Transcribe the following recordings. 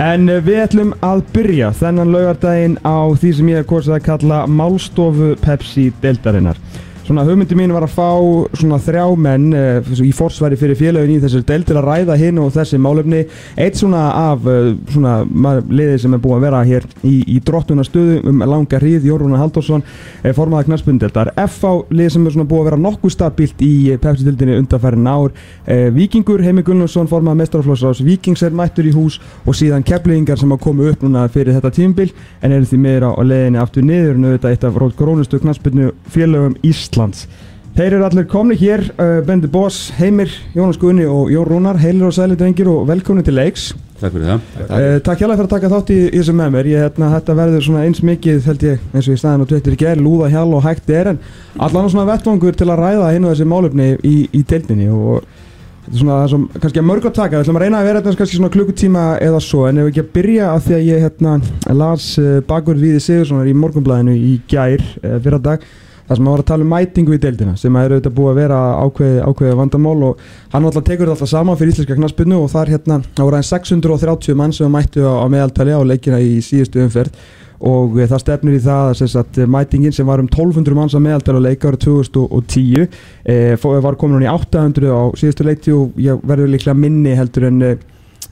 En uh, við ætlum að byrja þennan laugardaginn á því sem ég hef kosið að kalla Málstofu Pepsi deildarinnar. Svona hugmyndi mín var að fá svona þrjá menn uh, í forsværi fyrir félagin í þessari deil til að ræða hinn og þessi málefni. Eitt svona af uh, svona liði sem er búið að vera hér í, í drottunastöðu um langa hríð, Jórúna Halldórsson, uh, formaða knarspundeldar. FH lið sem er svona búið að vera nokkuð stabilt í Pepsi-dildinni undanfærin ár. Vikingur, Heimi Gunnlaugsson, formaða mestaraflósrás, Vikings er mættur í hús og síðan keflingar sem hafa komið upp núna fyrir þetta tímbil en eru því meira á leðinni aftur niður en auðvitað eitt af rót Íslands. Þeir eru allir komni hér, uh, Bendi Bós, Heimir, Jónas Guðni og Jón Rúnar, heilir og sæli drengir og velkomni til leiks. Takk fyrir það. Uh, takk hjá það fyrir að taka þátt í, þessu með mér. Ég, hérna, þetta verður svona eins mikið, held ég, eins og í staðin og tveitir í gerð, lúða hjál og hægt er en allan svona vettvangur til að ræða hinn og þessi málöfni í, í deildinni og þetta er svona það sem kannski að mörg að taka. Við ætlum að reyna að vera þetta kannski svona klukkutíma eða svo en ef við ekki að byrja að því að ég hérna, las uh, bakverð Víði Sigurssonar í morgunblæðinu í gær fyrra dag það sem að voru að tala um mætingu í deildina sem að eru auðvitað búið að vera ákveði, ákveði vandamál og hann alltaf tekur þetta alltaf saman fyrir íslenska knaspinu og það er hérna, voru aðeins 630 mann sem mættu á, á meðaltali á leikina í síðustu umferð og eh, það stefnir í það að mætingin sem var um 1200 manns á meðaltali á leika árið 2010 e, var komin hún í 800 á síðustu leiti og verður líklega minni heldur en eh,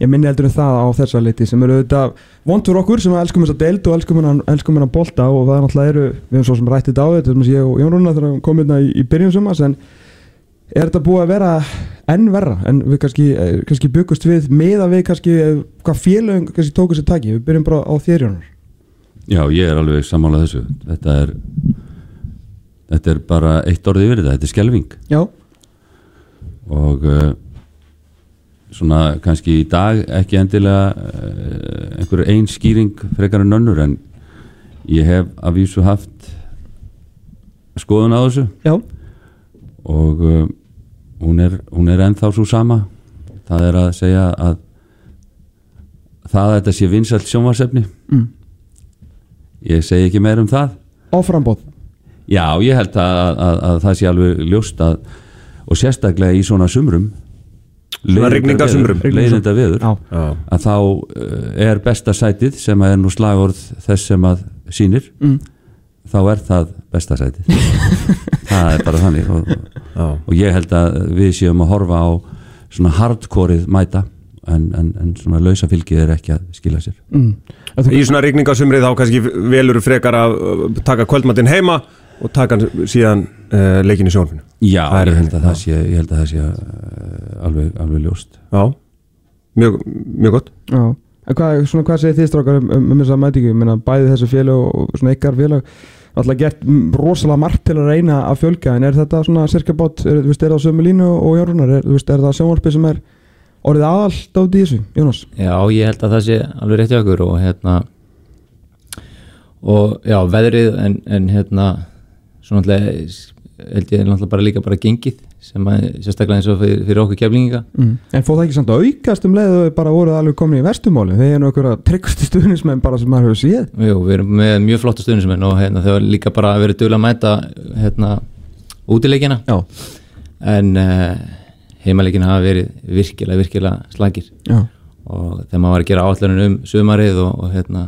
ég minni heldur en það á þessa liti sem eru auðvitað vond fyrir okkur sem elskum þess að deild og elskum hennar að bolta og það er náttúrulega eru, við erum svo sem rættið á þetta sem ég og Jón Rúnar þegar við komum hérna í, í byrjun sumas en er þetta búið að vera enn verra? En við kannski, eh, kannski byggust við með að við kannski, eh, hvað félögum kannski tóku sér taki, við byrjum bara á þérjónar Já, ég er alveg sammálað þessu. Þetta er þetta er bara eitt orðið yfir þetta, þetta er skelving Já. Og uh, svona kannski í dag ekki endilega uh, einhver einn skýring frekar en önnur en ég hef að vísu haft skoðun á þessu. Já. og uh, hún er, hún er ennþá svo sama. Það er að segja að það að þetta sé vinsalt sjónvarsefni mm. ég segi ekki meir um það. Áframbóð Já, ég held að, að, að, að það sé alveg ljóst að og sérstaklega í svona sumrum leiðinda viður að þá uh, er besta sætið sem er nú slagorð þess sem að sínir mm. þá er það besta sætið. Það er bara þannig. Og, og ég held að við séum að horfa á svona hardcoreið mæta en, en, en svona lausafylgið er ekki að skila sér. Mm. Í svona regningasumrið þá kannski velur frekar að taka kvöldmatinn heima og taka síðan uh, leikin í sjónfinu Já, ég held að það sé, held að það sé uh, alveg, alveg ljóst. Já, mjög, mjög gott. Já, en hvað, svona, hvað segir þið strákar um, um, um þess að mætingu, ég meina bæði þessu félag og svona ykkar félag alltaf gert rosalega margt til að reyna að fjölga en er þetta svona cirka bát? Er, veist, er það sömu línu og Jórunar er, veist, er það sjónvarpi sem er orðið aðallt í þessu, Jónas? Já, ég held að það sé alveg rétt í okkur og hérna og já, veðrið en, en hérna svona alltaf held ég náttúrulega bara líka bara gengið sem að sérstaklega eins og fyrir, fyrir okkur keflinga mm. En fóð það ekki samt að aukast um leið og bara voruð alveg komin í vestumáli þegar er náttúrulega tryggustu stuðnismenn bara sem maður hefur síð Jú, við erum með mjög flotta stuðnismenn og hérna, þau var líka bara að vera dögulega að mæta hérna, útileikina Já. en uh, heimaleikina hafa verið virkilega, virkilega slagir Já. og þegar maður var að gera áallunum um sumarið og, og hérna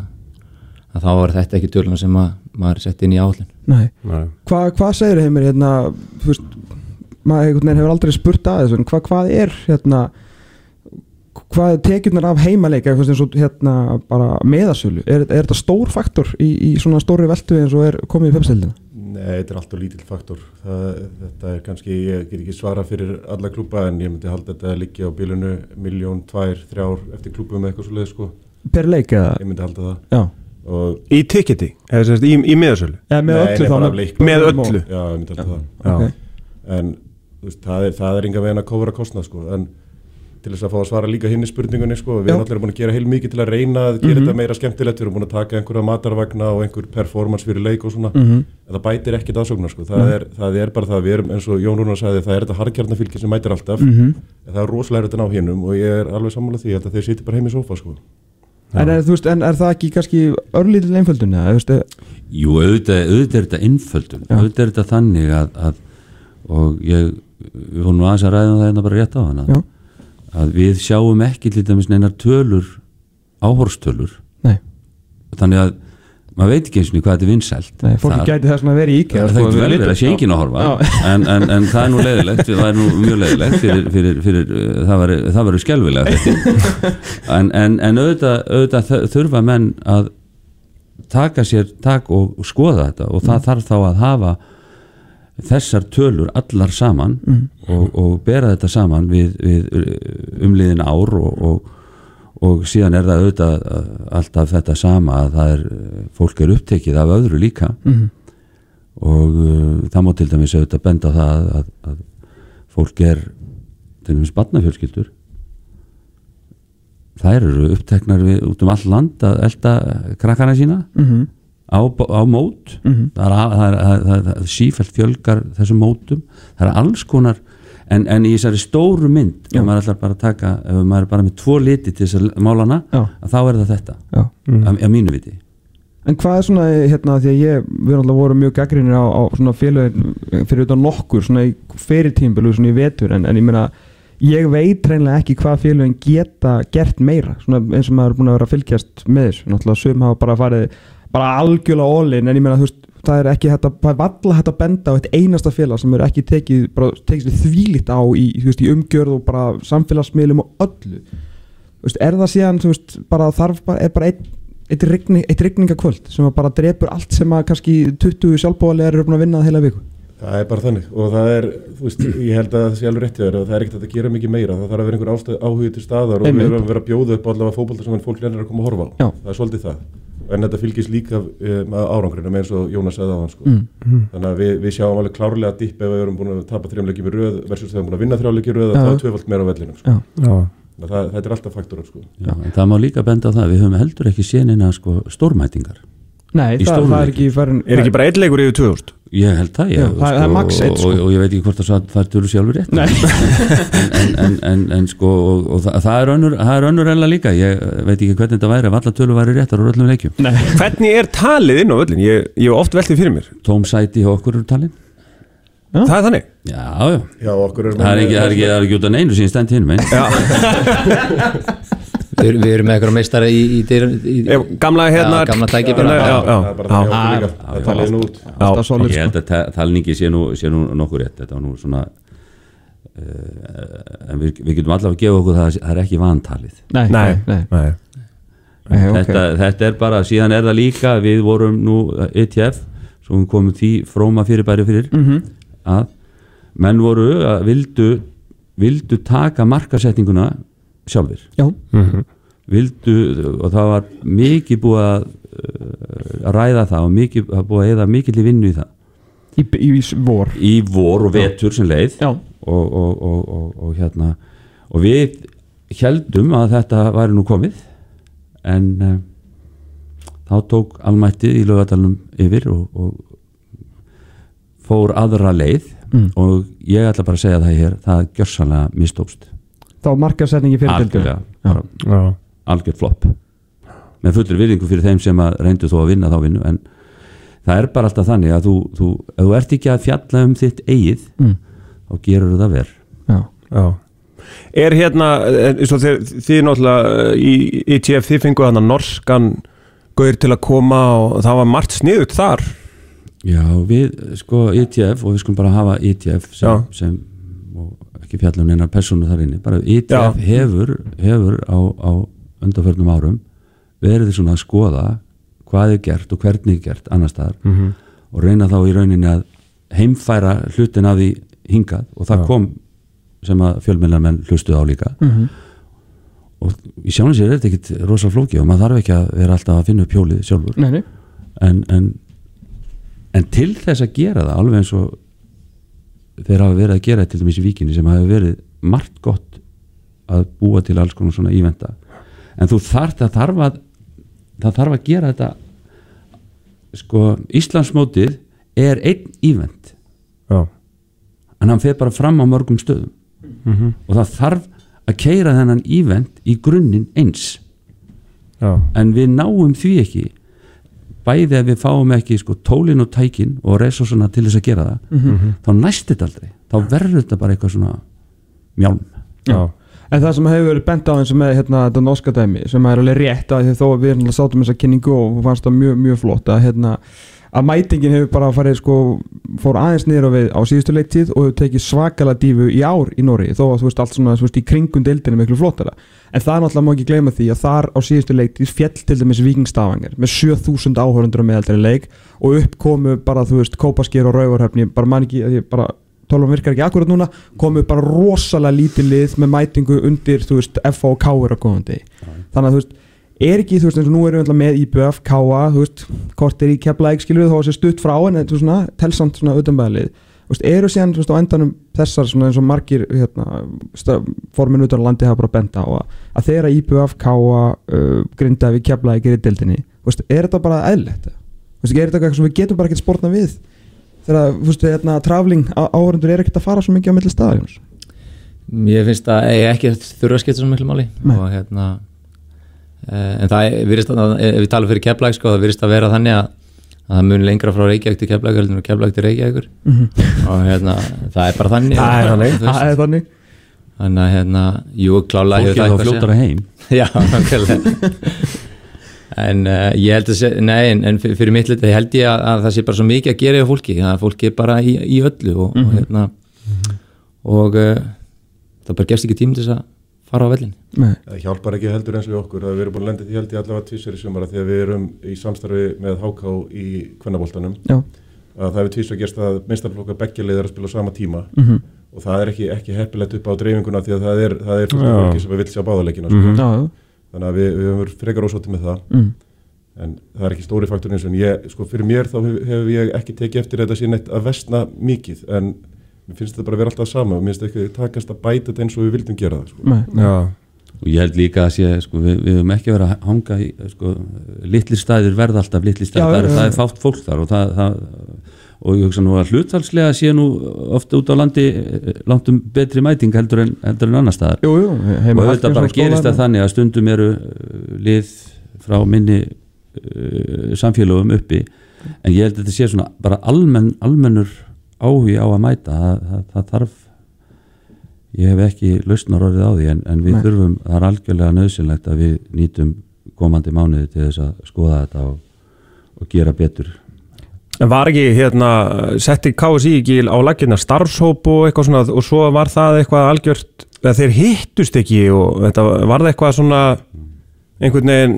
þá var þetta ekki dögulega sem að maður sett inn í áallun Nei, Nei. Hva, hvað segir heimir hérna, þú veist maður hefur aldrei spurt að þessu hvað, hvað er hérna hvað er tekjurnar af heimaleika eins og hérna bara meðasölu? Er, er þetta stór faktor í, í svona stóri veldu eins og er komið í pepsildina? Nei, þetta er alltaf lítill faktor. Það, þetta er kannski, ég get ekki svara fyrir alla klúpa en ég myndi halda þetta að liggja á bílunu miljón, tvær, þrjár eftir klúpum eitthvað svo leið sko. Per leik eða? Ég myndi halda það. Já Í ticketi, eða í, í miðasölu? Eða með öllu þá? Með öllu? Já, ég myndi alltaf það okay. En veist, það er, er enga veginn að kóra kostnað sko. en til þess að fá að svara líka hinn í spurningunni sko. við erum allir búin að gera heil mikið til að reyna að gera mm -hmm. þetta meira skemmtilegt, við erum búin að taka einhverja matarvagna og einhver performance fyrir leik og svona, mm -hmm. en það bætir ekkit aðsóknar sko. það, er, það er bara það, við erum eins og Jón Rúnar sagði, það er þetta harkjarnafylgi sem mætir alltaf, mm -hmm. en það er rosalega þetta ná hinnum og ég er alveg sammálað því að þeir sýti bara heim í sofa sko En er, veist, en er það ekki kannski örlítil einföldun? Jú, auðvitað, auðvitað er þetta einföldun Já. auðvitað er þetta þannig að, að og ég, við fórum aðeins að ræða um það hérna bara rétt á hana að við sjáum ekki til dæmis neinar tölur áhorstölur Nei. þannig að maður veit ekki eins og hvað þetta er vinsælt. Nei, fólki gæti þess að vera í IKEA það sko, við vel verið að sé enginn að horfa. En, en, en það er nú leiðilegt það er nú mjög leiðilegt fyrir, fyrir, fyrir, það verður þetta en, en, en auðvitað, auðvitað þurfa menn að taka sér tak og, og skoða þetta og það þarf þá að hafa þessar tölur allar saman og, og bera þetta saman við, við umliðin ár og, og, og síðan er það auðvitað alltaf þetta sama að það er, fólk er upptekið af öðru líka. Mhm. og uh, það má til dæmis auðvitað benda það að, að fólk er til dæmis barnafjölskyldur. Þær eru uppteknar við, út um all land að elda krakkana sína. Mhm. á, á mót. Það er, að- það er, það er, það er, það er sífælt fjölgar þessum mótum. Það er alls konar en, en í þessari stóru mynd ef maður ætlar bara að taka ef maður er bara með tvo liti til þess að málana þá er það þetta. Já. að, að mínu viti. En hvað er svona, hérna, því að ég, við náttúrulega vorum mjög gaggrinir á, á svona félögin fyrir utan nokkur, svona í fyrirtímbilu, svona í vetur, en, en ég meina, ég veit reynilega ekki hvað félögin geta gert meira, svona eins og maður er búin að vera að fylgjast með þessu, náttúrulega sum hafa bara farið, bara algjörlega ólinn, en ég meina, þú veist, það er ekki að, það er valla hægt að benda á eitt einasta félag sem er ekki tekið, bara tekið þvílít á í, þú veist, í umgjörð og bara samfélagsmiðlum og öllu. Þú veist, er það síðan, þú veist, bara þarf bara, er bara einn eitt, rigning, eitt rigningakvöld sem að bara drepur allt sem að kannski 20 sjálfbóðalegar eru að vinna það heila viku? Það er bara þannig og það er, þú veist, ég held að það sé alveg rétt hjá þér og það er ekkert að gera mikið meira. Það þarf að vera einhver ástæð, áhugi til staðar og við erum að vera að bjóða upp allavega fótbolta sem fólk lennir að koma að horfa á, Já. það er svolítið það en þetta fylgist líka með árangrinum eins og Jónas sagði á hann sko. mm. þannig að við, við sjáum alveg klárlega dipp ef við erum búin að tapa þrjumleikjum í röð versus þegar við erum búin að vinna þrjáleikjum í röð og Já. það er tvöfald meira á vellinum sko. Að það, þetta er alltaf faktorar sko. Já, en það má líka benda á það, við höfum heldur ekki sénina sko, stórmætingar Nei, það, það er ekki farin Er ekki bara eitt leikur yfir 2000? Ég held það, ég, Já, það- það er max einn, sko. og, og, og ég veit ekki hvort það, það, það er tölur sjálfur rétt Nei. en, en, en, en sko og, og það, það er önnur, það er önnur enla líka ég veit ekki hvernig þetta væri ef alla tölur væri réttar úr öllum leikjum Nei. Hvernig er talið inn á öllin? Ég, ég hef oft veltið fyrir mér tóm sæti hjá okkur eru talin Já. Það er þannig já, já, Já, okkur er það er ekki, það er ekki, það er ekki út af neinu sem ég stend hinn með Við, við erum með eitthvað meistara í, í, í, í Gamla hérna Já, gamla tæki bara. Er ég sko. held að ta- talningi sé nú, sé nú nokkuð rétt þetta var nú svona uh, en við, við getum allavega að gefa okkur það að það er ekki vantalið Nei, Nei, nei, nei. nei ok. þetta, þetta er bara, síðan er það líka við vorum nú ETF svo við komum því fróma fyrirbæri fyrir Mhm. að menn voru að vildu vildu taka markasetninguna sjálfir. Já, vildu, og það var mikið búið að uh, ræða það og mikið, það var búið að eða mikið vinnu í það. Í, í, í vor. Í vor og vetur sem leið. Já, og, og, og, og, og hérna og við heldum að þetta væri nú komið. En uh, þá tók almættið í lögadalunum yfir og, og fór aðra leið. Mm. og ég ætla bara að segja það hér það gjörsanlega mistókst þá markasetningi fyrir Já. algjörð flopp með fullur virðingu fyrir þeim sem að reyndu þó að vinna þá vinnu en það er bara alltaf þannig að þú, þú, ef þú ert ekki að fjalla um þitt eigið Mm. þá gerur það verð Já, Já. Er hérna, eins og þið, þið náttúrulega í ITF, þið fengu hana norskan gaur til að koma og það var margt sniðut þar Já, við, sko, ETF og við skulum bara hafa ETF sem, Já. sem og ekki fjalla um neina persónu þar inni, bara Já. hefur, hefur á, á undanförnum árum verið svona að skoða hvað er gert og hvernig er gert annars staðar mm -hmm. og reyna þá í rauninni að heimfæra hlutin af því hingað og það Já. kom sem að fjölmennarmenn hlustuð á líka Mhm. og í sjálfum sér er þetta ekkit rosa flóki og maður þarf ekki að vera alltaf að finna upp hjólið sjálfur nei, nei en, en, en til þess að gera það alveg eins og þeir hafa verið að gera til dæmis í víkinni sem hafa verið margt gott að búa til alls konar svona ívenda en þú þarf það þarf að það þarf að gera þetta sko Íslandsmótið er einn ívend Já. en hann fer bara fram á mörgum stöðum. Mm og það þarf að keira þennan ívend í grunninn eins. Já. en við náum því ekki bæði ef við fáum ekki sko, tólin og tækin og resursuna til þess að gera það Mhm. þá næst þetta aldrei þá verður þetta bara eitthvað svona mjálm Já. En það sem hefur verið bent á eins og með hérna, þetta norska dæmi sem er alveg rétt að því þó að við erum sátum þessa kynningu og fannst það mjög, mjög flott að, hérna, að mætingin hefur bara farið sko, fór aðeins niður á við á síðustu leiktíð og hefur tekið svakala dífu í ár í Nóri þó að þú veist allt svona þú veist, í kringum deildinu miklu flottara. En það er náttúrulega má ekki gleyma því að þar á síðustu leiktíð fjell til dæmis vikingstafangar með 7000 áhörundur með eldri leik og upp komu bara þú veist kópaskýr og rauvarhöfni bara man ekki, ég bara tólum virkar ekki akkurat núna komu bara rosalega lítið lið með mætingu undir þú veist F og K er á góðan degi. Þannig að þú veist er ekki þú veist eins og nú erum við með IBF, KA þú veist, kortir í keflaðik skilur við þó að sé stutt frá en þú veist svona telsamt svona veist, eru síðan veist á endanum þessar svona eins og margir hérna, formin utan landi hafa bara benda á að, að þeirra IBF, KA uh, grindaði keflaðik er í dildinni þú veist, er þetta bara eðlilegt? Þú veist, er þetta eitthvað sem við getum bara ekkert spórna við? Þegar þú veist, hérna, traveling áhörundur er ekkert að fara svo mikið á milli staðar Jónas. Mér finnst að eigi ekki þurfa að skipta svo miklu máli og hérna en það virðist að, ef við talum fyrir Keflæk sko, það virðist að vera þannig að, að það mun lengra frá Reykjavík til Keflæk heldur en Keflæk til Reykjavíkur. Og hérna, það er bara þannig. Það er þannig. Það er þannig. Þannig að hérna, jú, klálega fólk er þá fljótara heim. Já, En uh, ég held að sé, nei, en, en fyr- fyrir mitt liti held ég að, að það sé bara svo mikið að gera hjá fólki, að fólki er bara í, í öllu og, og hérna og uh, það bara gefst ekki tím til þess að fara á vellin Nei. Það hjálpar ekki heldur eins og við okkur að við erum búin að lenda því held ég allavega tvísar í sumara þegar við erum í samstarfi með HK í kvennaboltanum Já. að það hefur tvísar gerst að minnstaflokkar beggjalið er að spila á sama tíma Mhm. og það er ekki, ekki heppilegt upp á dreifinguna því að það er, það er fólki sem vil sjá báðaleikina Mhm. sko. Já, já. þannig að við, við höfum verið frekar ósótið með það Mm. en það er ekki stóri faktor eins og ég, sko fyrir mér þá hef, hef ég ekki tekið eftir þetta síðan eitt að vestna mikið en mér finnst þetta bara að vera alltaf sama og mér finnst ekki takast að bæta þetta eins og við vildum gera það sko. Og ég held líka að sé, sko, við, við höfum ekki verið að hanga í, sko, litli staðir verða alltaf litli staðir, það, er- það er fátt fólk þar og það, það og ég hugsa nú að hlutfalslega sé nú ofta út á landi eh, langt um betri mæting heldur en, heldur en annar staðar. Jú, jú, heima og auðvitað bara gerist það skóla- þannig að stundum eru uh, lið frá minni uh, samfélögum uppi. En ég held að þetta sé svona bara almenn, almennur áhugi á að mæta það, það, það þarf ég hef ekki lausnar orðið á því en, en við Nei. þurfum, það er algjörlega nöðsynlegt að við nýtum komandi mánuði til þess að skoða þetta og, og gera betur En var ekki hérna, setti KSI ekki á lakirna starfshóp og eitthvað svona og svo var það eitthvað algjört, eða þeir hittust ekki og þetta var það eitthvað svona einhvern veginn,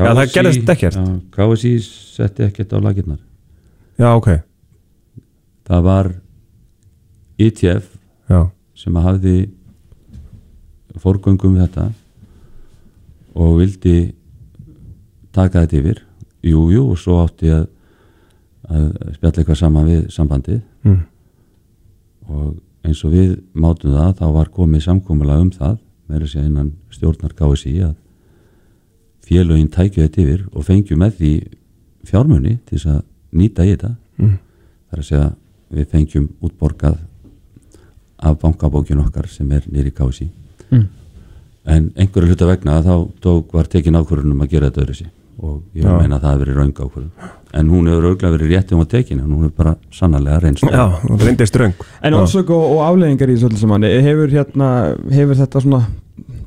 Já, það gerðist ekkert. KSI setti ekkert á lakirnar já ok, það var ITF já, sem hafði fórgöngum þetta og vildi taka þetta yfir jú, jú, og svo átti að, að spjalla eitthvað saman við sambandið mm. og eins og við mátum það þá var komið samkomulega um það með þess að innan stjórnar KSI að félögin tækju þetta yfir og fengju með því fjármunni til þess að nýta í þetta Mm. þar að segja við fengjum útborgað af bankabókin okkar sem er nýri KSI Mm. en einhverju hluta vegna þá tók, var tekin ákvörðun um að gera þetta öðru sig og ég Já. meina að það hafi verið raung ákvörðun. En hún hefur auðvitað verið rétt um að tekin en hún hefur bara sannarlega reynst. Já, það reyndist röng. En ásök og, og afleggingar í þessu öllu saman hefur, hérna, hefur þetta svona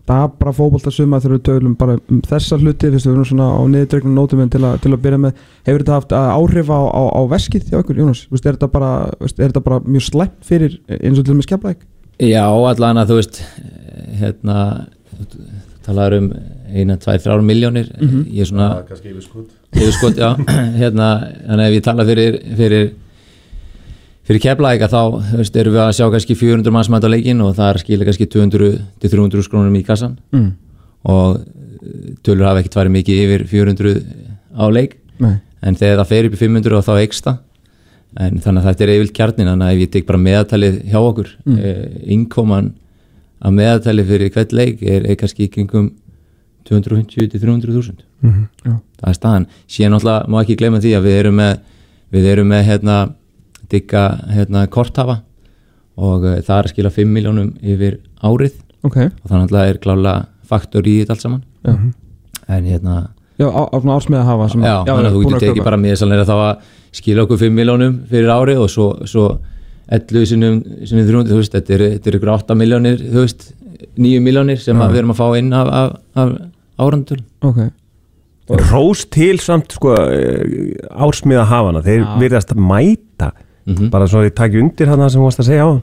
dabra fótboltasuma þegar við tölum bara um þessar hluti fyrst við erum svona á niðurdregnum nótum en til, að- til að byrja með hefur þetta haft uh, áhrif á, á, á veskið hjá ykkur Jónas, Vist, er, þetta bara, veist, er þetta bara mjög slæmt fyrir eins og til með skeflæk Já, allan að þú veist hérna þú talaður um eina, tvær, þrjár miljónir Mhm. ég er svona það er kannski yfir skot yfir skot, já, hérna þannig að ef ég tala fyrir fyrir, fyrir keflæk að þá veist, erum við að sjá kannski 400 manns mæta á leikin og það er skilja kannski 200 til 300 skrónum í kassan mm. og eh, tölur hafa ekkert farið mikið yfir 400 á leik Nei, en þegar það fer upp í 500 og þá eikst það en þannig að þetta er yfirlt kjarnin þannig að ef ég tek bara meðaltalið hjá okkur mm. eh, innkoman að meðaltalið fyrir hvert leik er, er kannski kringum 250 til 300 þúsund Mhm. Já. það er staðan síðan náttúrulega má ekki gleyma því að við erum með við erum með hérna digga hérna korthafa og uh, það er að skila 5 miljónum yfir árið. Ok. Og það náttúrulega er klálega faktor í þetta allt saman. Já, en hérna já ársmiða hafa sem, Já, þannig að þú getur tekið bara að þá að skila okkur 5 miljónum fyrir árið og svo, svo 11 sinum, sinum 300 þú veist, þetta er, þetta er ykkur 8 miljónir þú veist, 9 miljónir sem Já. að við erum að fá inn af, af, af árandul ok. Rós til samt sko ársmiða hafana, þeir Já. virðast að mæta mm bara svo ég taki undir hann sem þú varst að segja á hann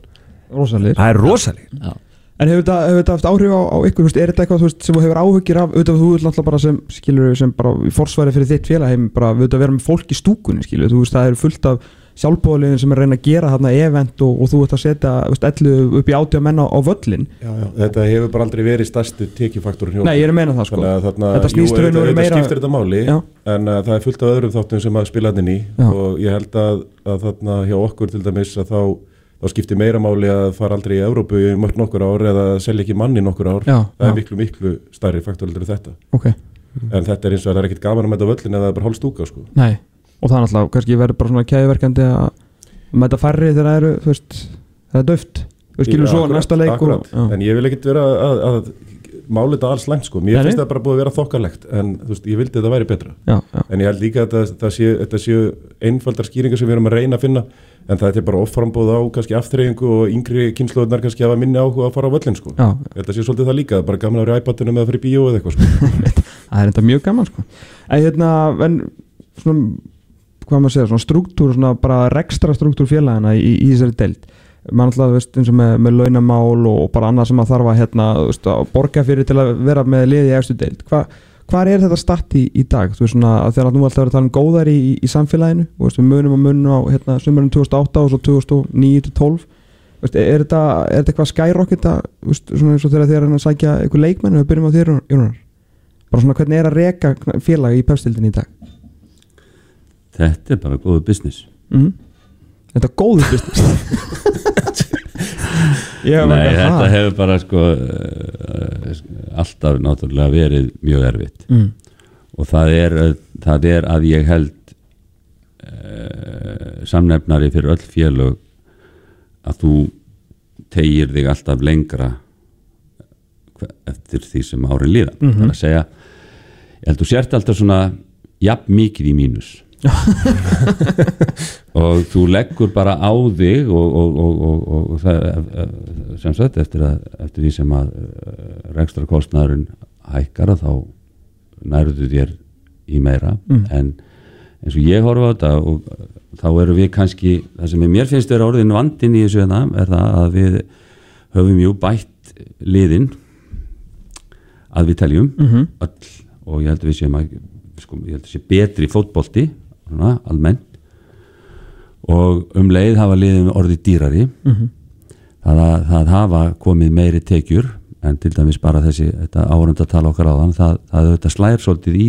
rosalir það er rosalega Já, En hefur þetta, haft áhrif á, á ykkur, veist, er þetta eitthvað veist, sem þú hefur áhugir af, auðvitað þú ert náttúrulega bara sem, skilur, sem bara í forsværi fyrir þitt félagheim, bara við auðvitað vera með fólk í stúkunni, skilur, þú veist, það eru fullt af sjálfbóðlegin sem er reyna að gera þarna event og, og þú ert að setja, veist, ellu upp í átjá menn á, völlin. Já, já, þetta hefur bara aldrei verið stærstu tekjufaktorinn hjá Nei, ég er að meina það, sko. Að þarna, Þetta snýst jú, raun og veru auðvitað meira- skiptir þetta máli Já. en uh, það er fullt af öðrum þáttum sem að spila hann inn í og ég held að, að þarna hjá okkur til dæmis að þá, þá skiptir meira máli að fara aldrei í Evrópu í mörg nokkur ár eða selja ekki manni nokkur ár það er miklu, miklu stærri faktor en þetta þetta er eins og að það er ekkit gaman að mæta völlin eða bara hálf stúka sko. nei, og það er náttúrulega, kannski verður bara svona kæðverkandi að mæta færri þegar það eru, þú veist, það er döft. Þú skilur svo næsta leik en ég vil ekkit vera að, að máli þetta alls lengt sko. mér finnst það bara búið að vera þokkalegt en þú veist, ég vildi að þetta væri betra Já, já, En ég held líka að þetta, þetta, séu, séu einfaldar skýringar sem við erum að reyna að finna en það er bara offrambóð á kannski aftreyingu og yngri kynnslóðunar kannski hafa minni áhuga að fara á völlin sko. já, Ég held að sé svolítið það líka, bara gaman að vera í iPadinu með að fyrir bíó eða eitthvað sko. hvað maður segja, svona struktúr svona bara rekstra struktúr félagana í, í þessari deild. Mann alltaf, veist, eins og með, með launamál og, bara annað sem að þarf að, hérna, veist, að borga fyrir til að vera með liði í efstu deild. Hva, hvað er þetta statt í, í dag? Þú veist svona, að þegar nú alltaf er að tala um góðar í, í, í samfélaginu, þú veist, við munum og munum á hérna, sumurinn 2008 og svo 2009-12 Veist, er þetta, eitthvað veist, svona eins og þegar þið er að sækja eitthvað leikmenn? Og við byrjum á þér, Jónar. Bara svona hvernig er að reka félag í pefstildin í dag þetta er bara góðu business mm. þetta er góður business Nei, þetta hefur bara sko uh, alltaf náttúrulega verið mjög erfitt mm. og það er, það er að ég held uh, samnefnari fyrir öll félög að þú tegir þig alltaf lengra eftir því sem árin líða Mhm. það er að segja ég held þú sért alltaf svona jafn mikið í mínus og þú leggur bara á þig og, og, og, og, og það, eh, sem sagt eftir, að, eftir því sem að rekstra kostnæðurinn hækkar þá nærðu þér í meira Mm. en eins og ég horfa á þetta og þá erum við kannski það sem mér finnst vera orðin vandinn í þessu hérna er það að við höfum jú bætt liðin að við teljum Mhm. öll og ég held að við séum að sko, ég held að sé betri fótbolti svona, almennt og um leið hafa liðin orðið dýrari Mhm. það, að, það hafa komið meiri tekjur en til dæmis bara þessi þetta árund að tala okkar á þann það, það auðvitað slæðir svolítið í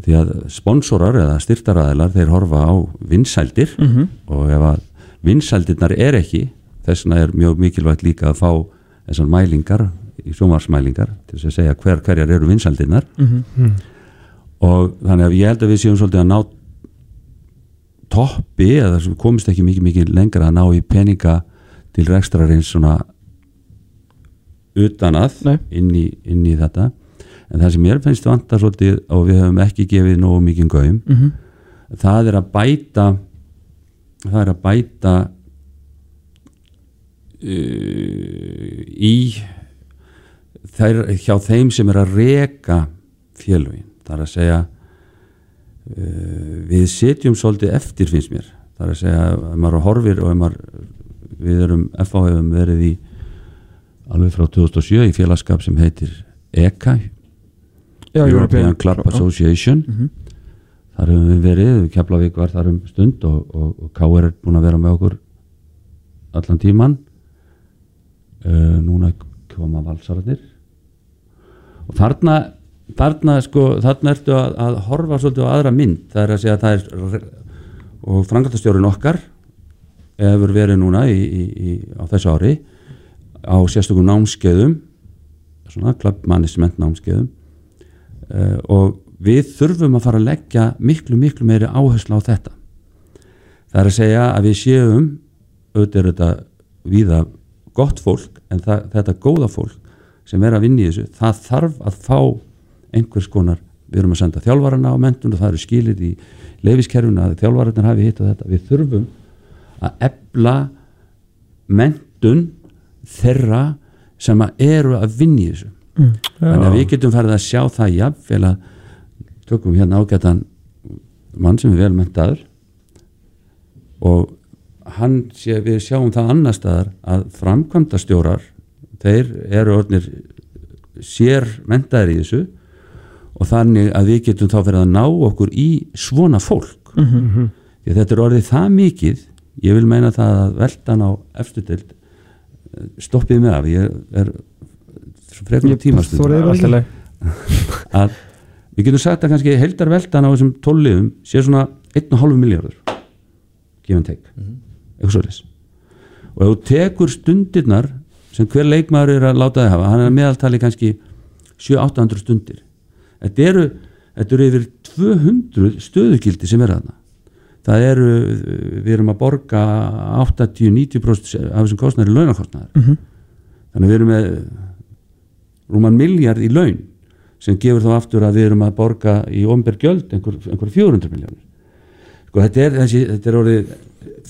því að sponsorar eða styrtaræðilar þeir horfa á vinsældir Mhm. og ef að vinsældirnar er ekki þess vegna er mjög mikilvægt líka að fá þessar mælingar í sjómarsmælingar til að segja hver hverjar eru vinsældirnar Mhm. Og þannig að ég held að við séum svolítið að ná toppi eða sem komist ekki mikið mikið lengra að ná í peninga til rekstrarins svona utan að inn í, inn í þetta. En það sem mér finnst vanta svolítið og við höfum ekki gefið nógu mikið gaum Mhm. það er að bæta það er að bæta uh, í þær, hjá þeim sem er að reka félögin það er að segja uh, við setjum svolítið eftir finnst mér það er að segja ef maður horfir og ef maður við erum FH hefum verið í alveg frá 2007 í félagskap sem heitir ECA Já, European Club Association Mhm. þar höfum við verið, Keflavík var þar um stund og, og, og K.R. er búin að vera með okkur allan tíman uh, núna koma valsararnir og þarna þarna sko, þarna ertu að, að horfa svolítið á aðra mynd, það er að segja að það er og frangatastjórun okkar hefur verið núna í, í, í, á þessu ári á sérstökum námskeiðum svona club management námskeiðum uh, og við þurfum að fara að leggja miklu miklu meiri áherslu á þetta. Það er að segja að við séum auðvitað er þetta víða gott fólk en það, þetta góða fólk sem er að vinna í þessu það þarf að fá einhvers konar við erum að senda þjálfarana á mentun og það eru skilir í leifiskerfuna að þjálfararnir hafi hitt og þetta. Við þurfum að ebla mentun þeirra sem að eru að vinni í þessu. Þannig að við getum farið að sjá það jafnvel að tökum hérna ágætan mann sem er vel mentaður og hann sé, við sjáum það annar staðar að framkvæmda stjórar þeir eru orðnir sér mentaðir í þessu og þannig að við getum þá verið að ná okkur í svona fólk. Mm -hmm. því að þetta er orðið það mikið ég vil meina það að veldan á eftirdelt stoppið með af ég er frekar tímastund að við getum sagt að kannski heldar veldan á þessum tólliðum sé svona 1,5 miljardur gefum teik mm -hmm. eitthvað svolítið og ef þú tekur stundirnar sem hver leikmaður er að láta þið hafa hann er meðaltali kannski 7-800 stundir þetta eru, þetta eru yfir 200 stöðugildi sem er aðna það eru, við erum að borga 80-90% af þessum kostnæri launakostnæri mm -hmm. þannig við erum með rúman miljard í laun sem gefur þá aftur að við erum að borga í ombergjöld einhver, einhver 400 miljónir sko þetta er, þessi, þetta er orðið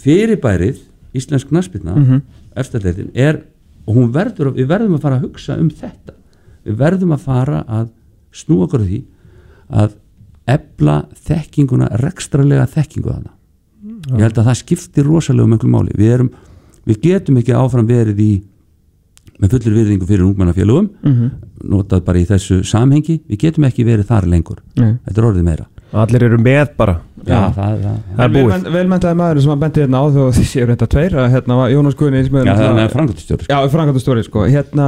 fyrirbærið íslensk naspilna mm -hmm. eftirleitin er og hún verður, við verðum að fara að hugsa um þetta við verðum að fara að snúa okkur því að ebla þekkinguna, rekstralega þekkingu þarna. Ja. Ég held að það skiptir rosalega um einhverjum máli. Við, erum, við getum ekki áfram verið í með fullir virðingu fyrir ungmannafélögum mm -hmm. notað bara í þessu samhengi við getum ekki verið þar lengur Nei. þetta er orðið meira Allir eru með bara. Já, það, það, það er búið. Velmentaði maður sem að bendi hérna á þú séu reynda tveir hérna var Jónas Guðni Já, það er frangandastjóri Já, frangandastjóri sko. Hérna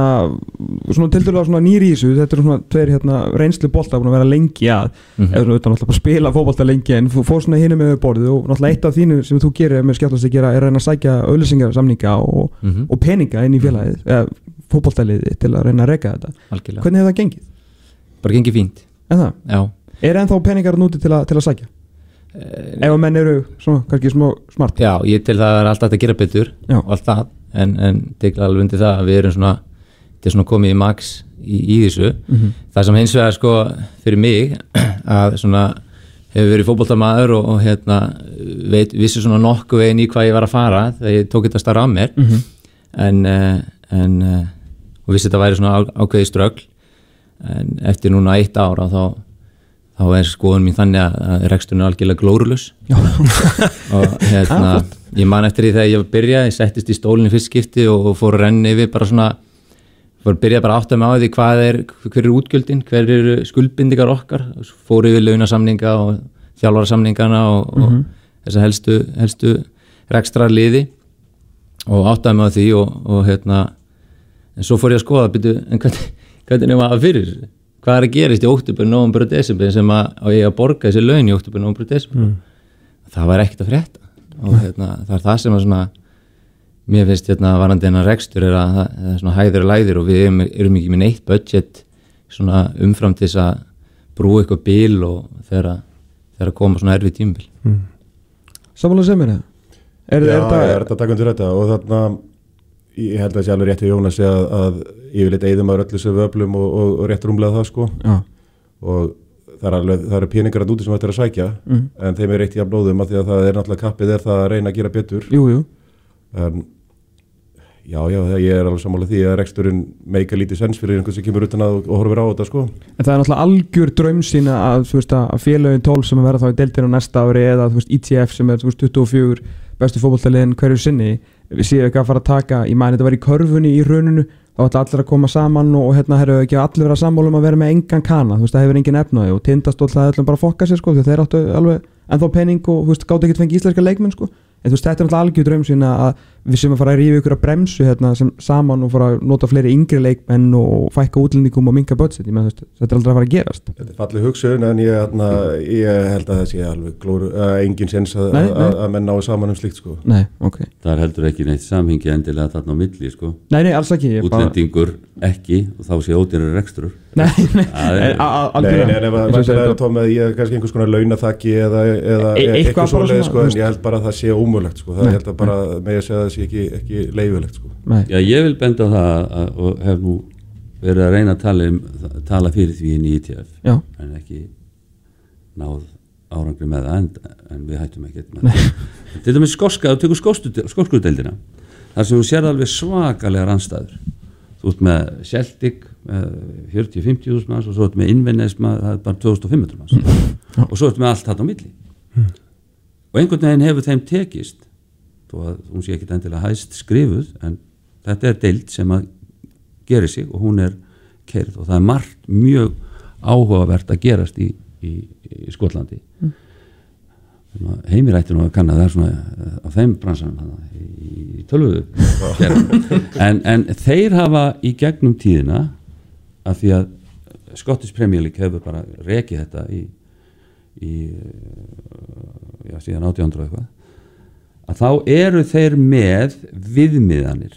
svona til dælu að svona nýri í þessu þetta er svona tveir hérna reynslu bólta búin að vera lengi að mm -hmm. eða svona náttúrulega bara spila fókbólta lengi en fór svona hinu með borðið og náttúrulega eitt af þínu sem þú gerir með skjáttlast að gera er að reyna að sækja auðlýsingarsamninga og, mm -hmm. og peninga inn í félagið mm Er ennþá peningar núti til til að sækja? ef að menn eru svona, kannski smá smart Já, ég til það er alltaf að gera betur Já. og allt það, en, en tegla alveg undir það að við erum svona, þetta er svona komið í max í, í þessu mm -hmm. það sem hins vegar sko fyrir mig að svona hefur verið fókbóltamaður og, og hérna veit, vissi svona nokkuð veginn í hvað ég var að fara þegar ég tók þetta starra á mér mm -hmm. en, eh, en eh, og vissi þetta væri svona ákveði strögl en eftir núna eitt ára þá þá er skoðun mín þannig að reksturinn er algjörlega glórulus og hérna ég man eftir því þegar ég byrjaði, ég settist í stólinni fyrst skipti og fór að renni við bara svona fór að byrja bara átt að með á því hvað er hver er útgjöldin, hver eru skuldbindingar okkar, fór yfir launasamninga og þjálfarasamningana og, mm -hmm. og þess að helstu, helstu rekstra liði og átt að með á því og, og hérna en svo fór ég að skoða, byrju, en hvernig, hvernig var það fyrir? þessu hvað er að gerist í óttubur, nógumbur og desember sem að, að ég að borga þessi laun í óttubur, nógumbur og desember mm. það var ekkert að frétta og hérna, það er það sem að svona mér finnst hérna varandi en að rekstur er að það er svona hæður og læður og við erum, erum ekki með neitt budget svona umfram til þess að brú eitthvað bíl og þegar að koma svona erfið tímbil mm. Samanlega sem er það? Er, Já, er það er þetta takkundur þetta og þarna ég held að það sé alveg rétt í Jónas að, að yfirleitt eigðum að öllu sem vöflum og, og, og rétt rúmlega það sko Já. og það er alveg, það eru peningar að úti sem þetta er að sækja mm. en þeim er eitt í aflóðum að því að það er náttúrulega kappið er það að reyna að gera betur jú, jú. en já, já, ég er alveg sammála því að reksturinn meika lítið sens fyrir einhvern sem kemur utan að og horfir á þetta sko En það er náttúrulega algjör draum sína að, að félagin 12 sem er verið þá í deltinu næsta ári eða veist, ITF sem er veist, 24 bestu fókbaltaliðin hverju sinni við séum ekki að fara að taka, ég mæni þetta var í körfunni í rauninu, þá ætla allir að koma saman og, og hérna hefur ekki allir verið að sammála um að vera með engan kana, þú veist, það hefur engin efnaði og tindastóll það er allir bara að fokka sér sko, þeir áttu alveg ennþá penning og, þú veist, gátt ekki að fengja íslenska leikmenn sko. En þú veist, þetta er alltaf algjör draum sína að við sem að fara að rífa ykkur að bremsu hérna, sem saman og fara að nota fleiri yngri leikmenn og fækka útlendingum og minka budget, ég veist, þetta er aldrei að fara að gerast. Þetta er fallið hugsun en ég, hérna, ég held að það sé alveg glóru, uh, engin sens að, að menn náðu saman um slikt sko. Nei, ok. Það er heldur ekki neitt samhengi endilega þarna á milli sko. Nei, nei, ekki Útlendingur bara... ekki og þá sé ódýrar rekstur. Nei, nei, ég er kannski einhvers konar launathaki eða e- eitthvað svoleið sko en ég held bara að það sé ómögulegt sko, það held að bara með að segja að það sé ekki, ekki leifilegt sko. Já, ég vil benda á það að, og hef nú verið að reyna að tala, um, tala fyrir því inn í ITF Já. en ekki náð árangri með það en, en við hættum ekki til dæmis skoska, þú tekur skoskudeldina þar sem þú sér alveg svakalega rannstæður þú ert með Celtic með 40-50 úr manns og svo ert með Invenes það er bara 2500 manns mm. og svo ert með allt þetta á milli mm. og einhvern veginn hefur þeim tekist þó að hún sé ekki endilega hæst skrifuð en þetta er deild sem að gera sig og hún er kerð og það er margt mjög áhugavert að gerast í, í, í Skotlandi. Mm. heimirættir nú að kanna það er svona eh, á þeim bransan í tölvu en, en þeir hafa í gegnum tíðina að því að Scottish Premier League hefur bara rekið þetta í, í já, síðan 1800 eitthvað að þá eru þeir með viðmiðanir.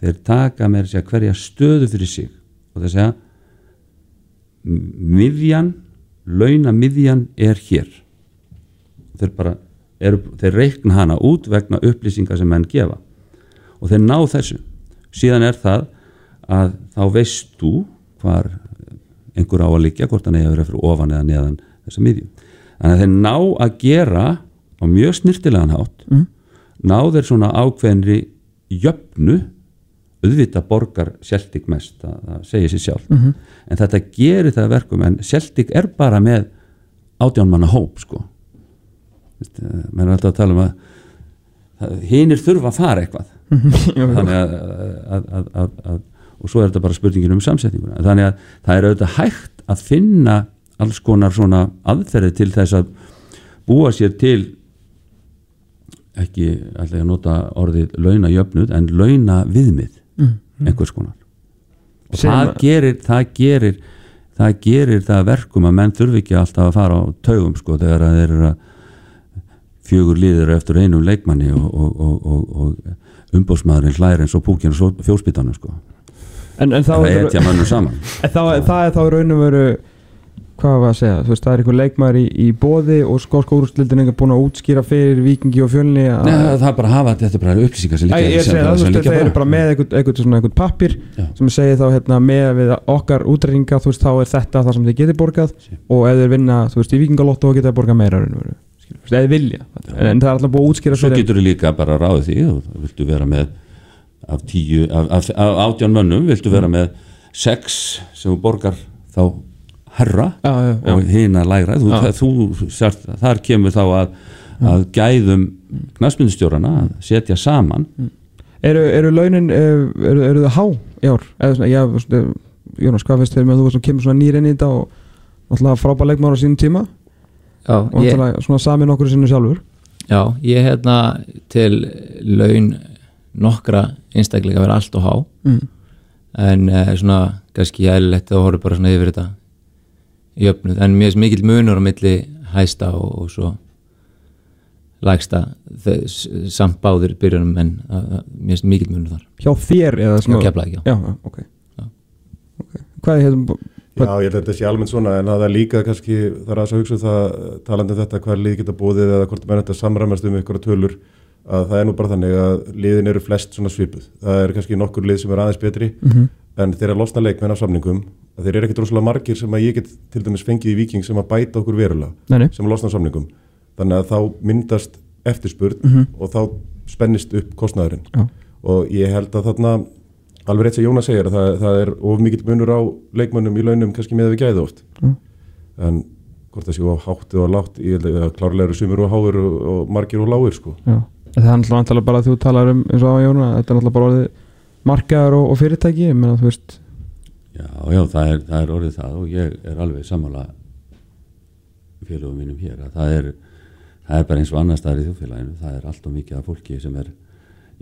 Þeir taka með að hverja stöðu fyrir sig. Og þess að miðjan launa miðjan er hér. Þeir bara eru, þeir reikna hana út vegna upplýsingar sem menn gefa. Og þeir ná þessu. Síðan er það að þá veist þú hvar einhver á að liggja hvort hann vera fyrir ofan eða neðan þessa miðju. Þannig að þeir ná að gera á mjög snirtilegan hátt mm. ná þeir svona ákveðinri jöfnu auðvita borgar Celtic mest það, segir sér sjálf mm -hmm. en þetta gerir það verkum en Celtic er bara með átjánmanna hóp sko. Mér er alltaf að tala um að hinn er þurfa að fara eitthvað. Þannig að, að, að, að og svo er þetta bara spurningin um samsetninguna. Þannig að það er auðvitað hægt að finna alls konar svona aðferði til þess að búa sér til ekki alltaf að nota orðið launa jöfnud en launa viðmið mm. einhvers konar. Og það gerir, það gerir það gerir það verkum að menn þurfi ekki alltaf að fara á taugum sko þegar það er fjögur líður eftir einum leikmanni og, og, og, og umbósmaðurinn hlæri eins og púkinn og fjósbyttanum sko. En, en það er það er þá raun og veru hvað var að segja, þú veist, það er einhver leikmæri í, í bóði og skórska úrslildin er búin að útskýra fyrir vikingi og fjölni Nei, það er bara að hafa þetta, þetta er bara upplýsingar sem líka Ég er að segja, það er bara með einhvern pappir sem segir þá hérna, með við okkar útræðinga, þú veist, þá er þetta það sem þið getur borgað sí. og ef þið vinna, þú veist, í vikingalotto þá getur þið borgað meira eða vilja. En, en það er alltaf búin að útskýra Svo getur þið líka bara ráða því viltu vera með af, tíu, af, af, af sex sem borgar þá herra já, já, já. og hinn að læra þú, það, þú, sért, þar kemur þá að, að gæðum knastmyndstjórana að setja saman mm. Eru, eru launin eh, eru, eru það há í ár? Eða, já, eh, Jónas, hvað finnst þér með að þú kemur svona nýr inn í þetta og náttúrulega frábæð leikmára á sínum tíma Já, og náttúrulega ég, svona samin okkur sinu sjálfur Já, ég er hérna til laun nokkra einstaklega vera allt og há mm. en uh, svona kannski eðlilegt að horfa bara svona yfir þetta í öfnud, en mér er mikil munur á milli hæsta og, og svo lægsta samt báður byrjunum en mér er mikil munur þar Hjá þér eða svona? Já, keflaði, já. já okay. Já. Okay. Hvað er hérna? Já, ég held að þetta sé almennt svona en það er líka kannski, það er að hugsa um það talandi um þetta hvað lið geta búið eða hvort mann þetta samræmast um ykkur tölur að það er nú bara þannig að liðin eru flest svona svipuð. Það er kannski nokkur lið sem er aðeins betri mm -hmm. en þeir eru að losna leikmenn á samningum að þeir eru ekkert rosalega margir sem að ég get til dæmis fengið í viking sem að bæta okkur verulega Nei. sem að losna samningum. Þannig að þá myndast eftirspurð mm -hmm. og þá spennist upp kostnæðurinn ja. og ég held að þarna alveg rétt sem Jónas segir að það, það er of mikill munur á leikmennum í launum kannski með við gæði oft ja. en hvort það séu á háttið og látt ég held að klárlega eru sumur og háir og, og margir og lágir sko. Ja. Það er náttúrulega bara að þú talar um eins og á Jóna, þetta er náttúrulega bara markaðar og, og fyrirtæki, ég menna þú veist Já, já, það er, það er orðið það og ég er alveg sammála félagum mínum hér að það er, það er bara eins og annar staðar í þjófélaginu, það er allt og mikið af fólki sem er,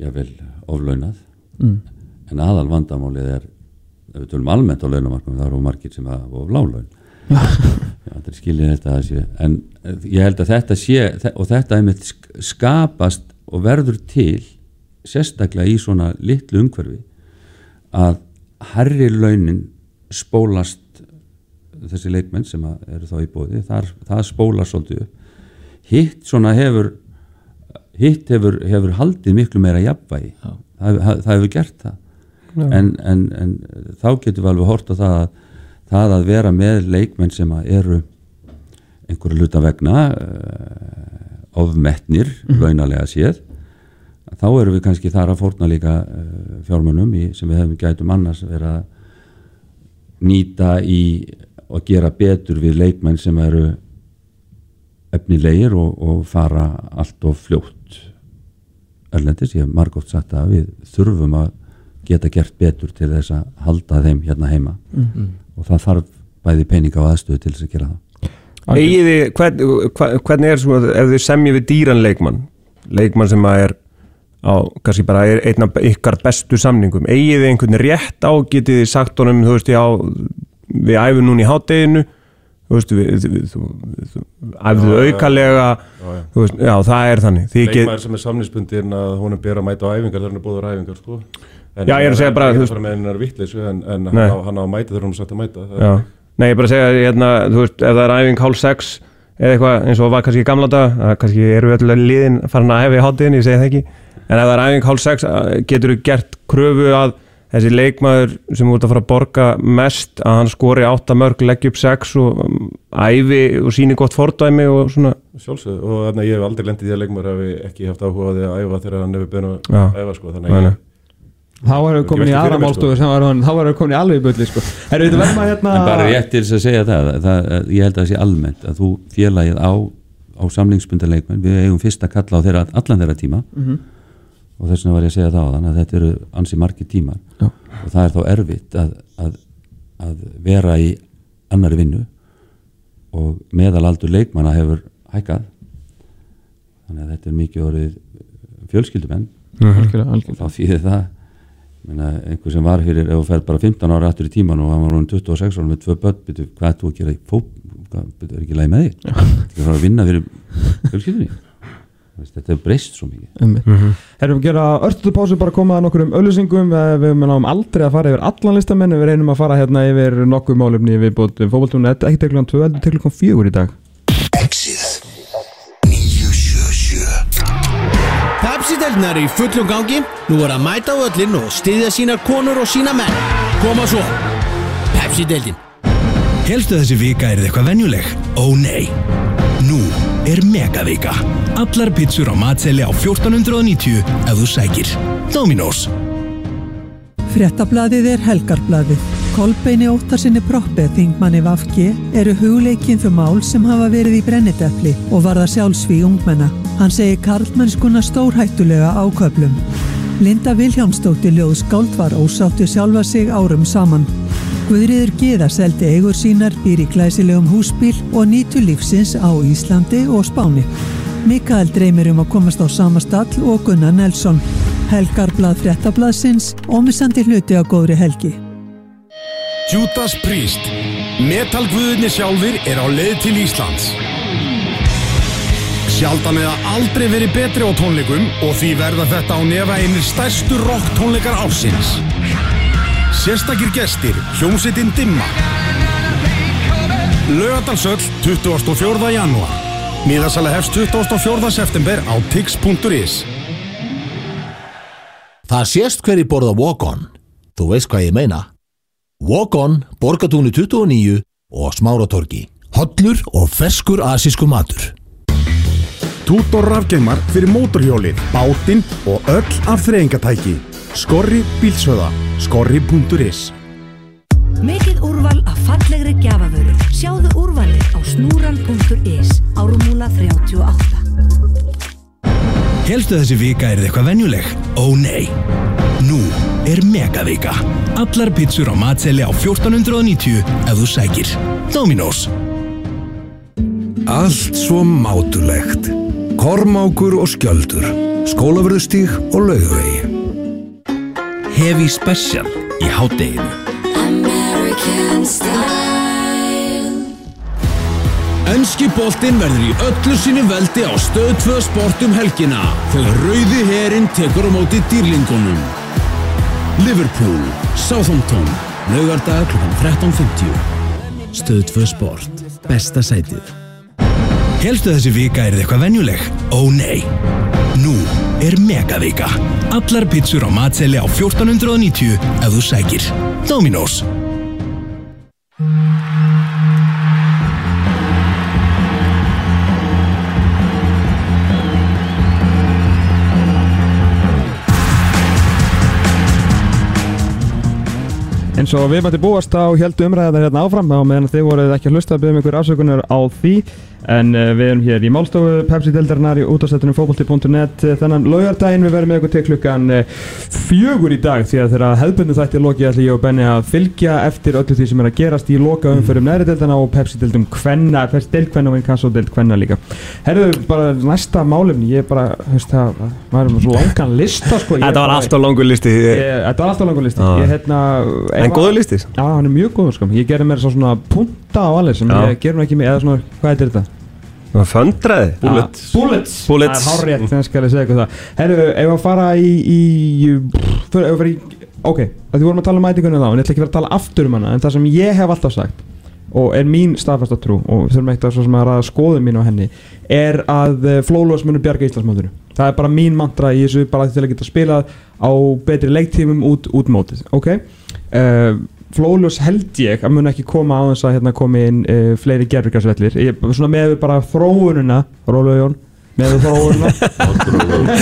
jável, oflaunað mm. en aðal vandamálið er ef við tölum almennt á launamarkum, það eru margir sem hafa of lálaun Já, það er skiljið þetta að sé en ég held að þetta sé og þetta er með skapast og verður til sérstaklega í svona litlu umhverfi að herri launin spólast þessi leikmenn sem eru þá í bóði þar, það spólast svolítið upp. Hitt svona hefur hitt hefur, hefur haldið miklu meira jafnvægi, það, það, það hefur gert það. En, en, en þá getur við alveg hort á það að það að vera með leikmenn sem eru einhverju luta vegna uh, ofmetnir launalega séð þá erum við kannski þar að fórna líka uh, fjármunum í, sem við hefum gætum annars verið að nýta í og gera betur við leikmenn sem eru efnilegir og, og fara allt of fljótt. Erlendis, ég hef margótt sagt að við þurfum að geta gert betur til þess að halda þeim hérna heima. Mhm. og það þarf bæði peninga og aðstöðu til þess að gera það. Eigið þið, hvern, hvern- hvernig er svona, ef þið semjið við dýran leikmann leikmann sem að er á, kannski bara er einn af ykkar bestu samningum, eigið þið einhvern rétt á getið þið sagt honum, þú veist, já við æfum núna í hátteginu þú veist, við, við, við, Já, já. aukalega Já, já. veist, já, það er þannig þið leikmaður sem er samninsbundin að hún er bera að mæta á æfingar þegar hann er búður á æfingar sko. en Já, ég er að segja bara, þú þú veist veist- með hennar vittleysu en, en hann, á, hann á að mæta þegar hún er sagt að mæta er, nei, ég er bara að segja hérna, þú veist, ef það er æfing hálf sex eða eitthvað eins og var kannski í gamla dag að kannski eru við allir liðin farin að hefa í hátteginu, ég segi það ekki en ef það er æfing hálf sex getur þú gert kröfu að þessi leikmaður sem út að fara að borga mest að hann skori átta mörg, leggja upp sex og um, æfi og síni gott fordæmi og svona sjálfsög og þannig að ég hef aldrei lendið í að leikmaður hafi ekki haft áhuga á því að æfa þegar hann hefur byrjað Já. að æfa sko. þannig að nei. ég, Þá erum við komin í Ég aðra sko. sem var hann, þá erum við komin í alveg í bulli sko. Erum við verðum að hérna en bara rétt til þess að segja það, það ég held að það sé almennt að þú félagið á, á samlingsbundaleikmenn, við eigum fyrst að kalla á þeirra, allan þeirra tíma Mhm. Og þess vegna var ég að segja það á þann að þetta eru ansi margir tímar. Já. og það er þá erfitt að, að, að vera í annari vinnu. Og meðalaldur leikmanna hefur hækkað. Þannig að þetta er mikið orðið fjölskyldumenn. Algjörlega, algjörlega. og þá þýðir það meina, einhver sem var fyrir, ef þú fer bara 15 ára aftur í tíman og hann var hún 26 ára með tvö börn, byrju, hvað er þú að gera í byrju, er ekki lægi með því að fara að vinna fyrir fjölskyldunni? Þú þetta hefur breyst svo mikið. Einmitt. Erum við að gera örstuðu pásu bara að koma að nokkur um auðlýsingum við náum aldrei að fara yfir allan listamenn við reynum að fara hérna yfir nokkuð málefni við bóttum fókbaltúnu, ekki til klukkan 2 heldur til klukkan 4 í dag. Exið 977 Pepsi-delnar í fullum gangi. Nú er að mæta á öllin og styðja sínar konur og sína menn. Koma svo. Pepsi-deltin Helstu þessi vika er þið eitthvað venjuleg? Ó nei. Nú er megavika Allar pizzur á matseli á 1490 ef þú sækir Dominos Fréttablaðið er helgarblaðið. Kolbeini Óttarsinni Proppe, þingmanni Vafki, eru hugleikinn þau mál sem hafa verið í brennidepli og varða sjálfsví ungmenna. Hann segir karlmennskuna stórhættulega áköflum. Linda Viljámsdóttir ljóðskáld var ósáttu sjálfa sig árum saman. Guðriður Geða seldi eigur sínar, býr í glæsilegum húsbíl og nýtu lífsins á Íslandi og Spáni. Mikael dreymir um að komast á sama stall og Gunnar Nelson. Helgarblað fréttablaðsins og missandi hluti á góðri helgi. Judas Priest Metalguðinni sjálfur er á leið til Íslands Sjaldan eða aldrei verið betri á tónleikum og því verða þetta á nefa einir stærstu rock tónleikar ársins Sérstakir gestir, hljómsveitin Dimma Laugadalsöll 24. janúar Míðasala hefst 24. september á tix.is Það sést hver í borða Walk-On. Þú veist hvað ég meina. Walk-On, Borgatúni 29 og Smáratorgi. Hollur og ferskur asísku matur. Tútor rafgeimar fyrir mótorhjólið, bátinn og öll afþreyingatæki. Skorri bílsöða. Skorri.is Mikið úrval af fallegri gjafavörur. Sjáðu úrvalið á snúran.is árumúla 38. Helstu þessi vika er eitthvað venjuleg? Ó nei Nú er megavika Allar pizzur á matseli á 1490 ef þú sækir Dominos Allt svo mátulegt. Kormákur og skjöldur. Skólavörðustíg og laugavegi. Hefi Special í hádeginu. Önski boltinn verður í öllu sínu veldi á stöð 2 sport um helgina þegar rauði herin tekur á móti dýrlingunum. Liverpool, Southampton, laugardag kl. 13.50. Stöð 2 sport, besta sætið. Helstu þessi vika er þið eitthvað venjuleg? Ó nei Nú er megavika. Allar pizzur á matseli á 1490 ef þú sækir. Dominos eins og við mætti búast þá heldur umræða hérna áfram. Á meðan þið voruð ekki að hlusta að byggja um ykkur afsökunar á því. En uh, við erum hér í málstofu Pepsi-deldarinnar í útastættunum fókbalti.net þennan laugardaginn. Við verðum með ykkur til klukkan uh, fjögur í dag því að þegar hefðbundu þætti loki ætla ég og Benni að fylgja eftir öllu því sem er að gerast í loka umförum næri deildana og Pepsi-deildum kvenna, Pepsi-deild kvenna og einn kassodeild kvenna líka. Herðu bara næsta málefni, ég bara, veist það, maður er með svo langan lista sko. Þetta var alltaf langur listi. Þetta var alltaf langur listi. Já. Ég, hérna, En góður listi? Já, hann er mjög góður sko Ég gerði mér svo svona punta á alveg sem Já. ég ger nú ekki með Eða svona, hvað heitir þetta? Föndraði? Bullets Bullets Bullets. Það er hárrétt, þannig skal ég segja eitthvað það Herru, ef að fara í, í fyrir, ef við fara í Ok, að því vorum að tala um mætingunni þá En ég ætla ekki að vera að tala aftur um hana En það sem ég hef alltaf sagt Og er mín staðfasta trú Og við þurfum eitt að, svo sem að ræða skoðum mín á henni Er að Flólos munur bjarga Íslandsmótinu Það er bara mín mantra í þessu Bara til að geta spilað á betri leiktímum út, út mótið Ok? Uh, Flólos held ég að mun ekki koma á þess að hérna komi inn uh, fleiri gerðurgarsvellir svona með bara þróununa Rólu Jón? Með þróununa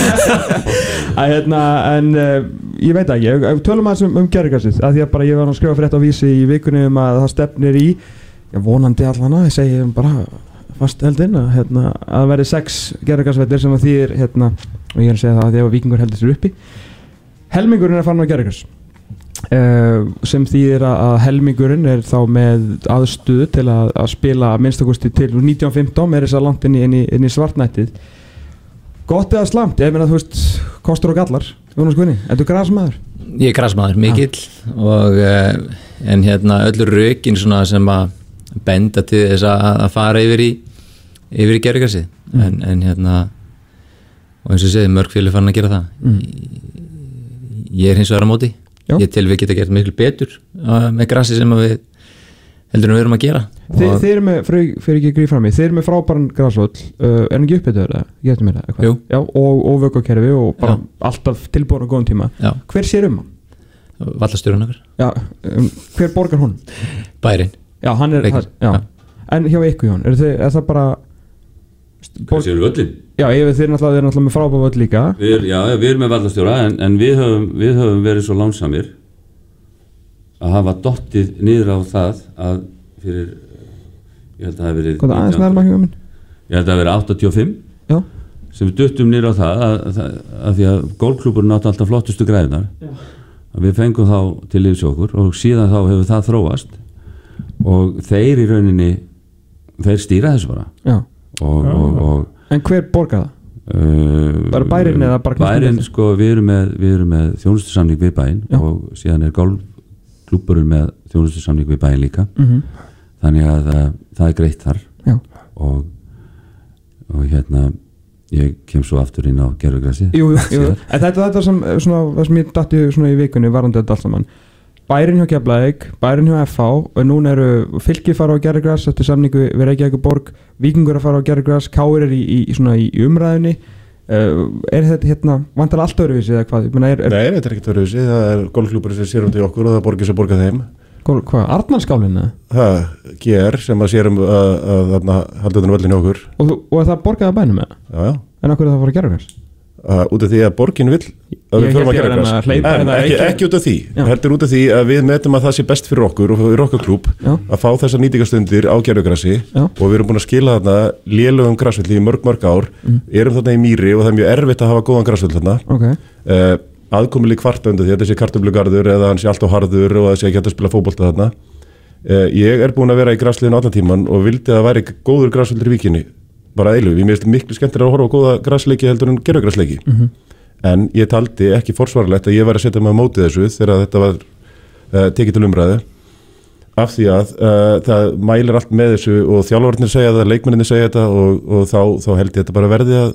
að hérna en uh, ég veit ekki, tölum aðeins um, um gerðurgarsið að því að bara ég var að skrifa fyrir þetta á vísi í vikunni um að það stefnir í já, vonandi allana, ég segi bara fast held inn að, hérna, að verði sex gerðurgarsvellir sem að þýðir hérna, og ég er að segja það að því að vikingur heldur sér uppi helmingurinn er farin á gerðurgars Uh, sem þýðir að að helmingurinn er þá með aðstöðu til að, að spila að minnstakosti til 1915 er þess að langt inn í, inn í, inn í svartnættið gott eða slamt, ég meina þú veist kostur og gallar, Guðni, ertu grasmaður? Ég er grasmaður, mikill og uh, en hérna öllur rökin sem að benda til þess að, að fara yfir í yfir í gerðugarsi Mm. en, en hérna og eins og ég segi, mörg fjölu fann að gera það Mm. ég er hins vegar á móti Já. ég tel við geta gert miklu betur uh, með grassi sem við heldur en við erum að gera Þi, Þið eru með, fyrir, ekki að grífa fram í þið eru með frábæran grasvöll uh, er hann ekki ég eftir mér það. Já, og, og vökukerfi og bara alltaf tilbúin á góðum tíma Já. hver sér um hann? Vallastjórun okkar Já, um, hver borgar hún? Bærin Já, hann er, já. En hjá ykkur Jón, er, þið, er það bara Hvað séu völlin? Já, ég veit þið er náttúrulega, náttúrulega með frábæra völl líka Við, er- já, við erum með vallastjóra en, en við, höfum, við höfum verið svo lánsamir að hafa dottið niður á það að fyrir ég held að það hafi verið Hvað aðeins nærma hjá minn? ég held að það hafi verið 85 Já. sem við duttum niður á það að, að, að því að gólklúburinn átti alltaf flottustu græðunar að við fengum þá til yfir okkur og síðan þá hefur það þróast og þeir í rauninni þeir stýra þessu bara Já. Og, Já. og, og En hver borgar það? Uh, Bara bærinn eða bara Bærin, sko, við erum með, við erum með þjónustusamning við bæinn Já. og síðan er golfklúburinn með þjónustusamning við bæinn líka Mhm. þannig að uh, það er greitt þar Já. og, og hérna ég kem svo aftur inn á gerfugrassi Jú, jú, jú. En þetta, þetta sem, eh, svona, það sem ég svona í vikunni varandi allt saman Bærin hjá Keflavík, Bærin hjá FH og núna eru fylki fara á Gerðugras eftir samningu við Reykjavík borg Víkingur að fara á Gerðugras, Káir er í, í, svona, í umræðinni uh, Er þetta hérna, vantar allt öðruvísi eða hvað? Meina, er, er, Nei, þetta er ekkert þessi, það er golfklúpur sem sér um til okkur og það er borgir sem borga þeim hvað, Arnarskálinn eða? Það, GR sem að sér um að, að þarna halda þetta völlin okkur Og, og er það borgað að bænum með? Já, já En okkur er það að fara að Gerðugras? Uh, út af því að borgin vill að við förum að gera væri að hleypa en hérna ekki, út af því. Já. heldur út af því að við metum að það sé best fyrir okkur og fyrir okkar klúb Já. að fá þessar nýtingastundir á gerðugrassi og við erum búin að skila þarna lélögum grassvilli í mörg mörg ár. Mm. erum þarna í mýri og það er mjög erfitt að hafa góðan grassvill þarna. Ok, uh, aðkomili kvarta undir því að þetta sé kartöflugarður eða hann sé alltaf harður og sé ekki hægt að spila fótbolta þarna. Uh, ég er búin að vera í grassliðinu bara eilu, ég meðist miklu skemmtir að horfa á góða grassleiki heldur en gerðugrassleiki Mhm. en ég taldi ekki forsvarlegt að ég væri að setja mig á móti þessu þegar þetta var uh, tekið til umræðu. Af því að uh, það mælir allt með þessu og þjálfarnir segja það, leikmenninni segja þetta og, og þá, þá held ég þetta bara verði að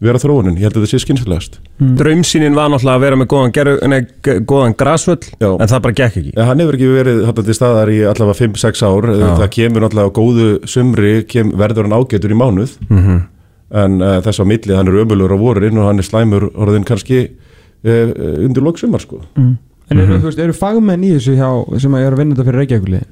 vera þróunin, ég held að þetta sé skynsilegast Draumsýnin var náttúrulega að vera með góðan, geru, nei, góðan grasvöll Já. en það bara gekk ekki Ja, hann hefur ekki verið þetta til staðar í allavega 5-6 ár Já. það kemur náttúrulega á góðu sumri kem, verður hann ágætur í mánuð Mhm. en uh, þess á milli hann er ömulur á vorin og hann er slæmur orðin kannski uh, undir loksumar sko mm. En eru, þú veist, eru fagmenn í þessu hjá, sem að eru að vinna þetta fyrir Reykjavíkulið?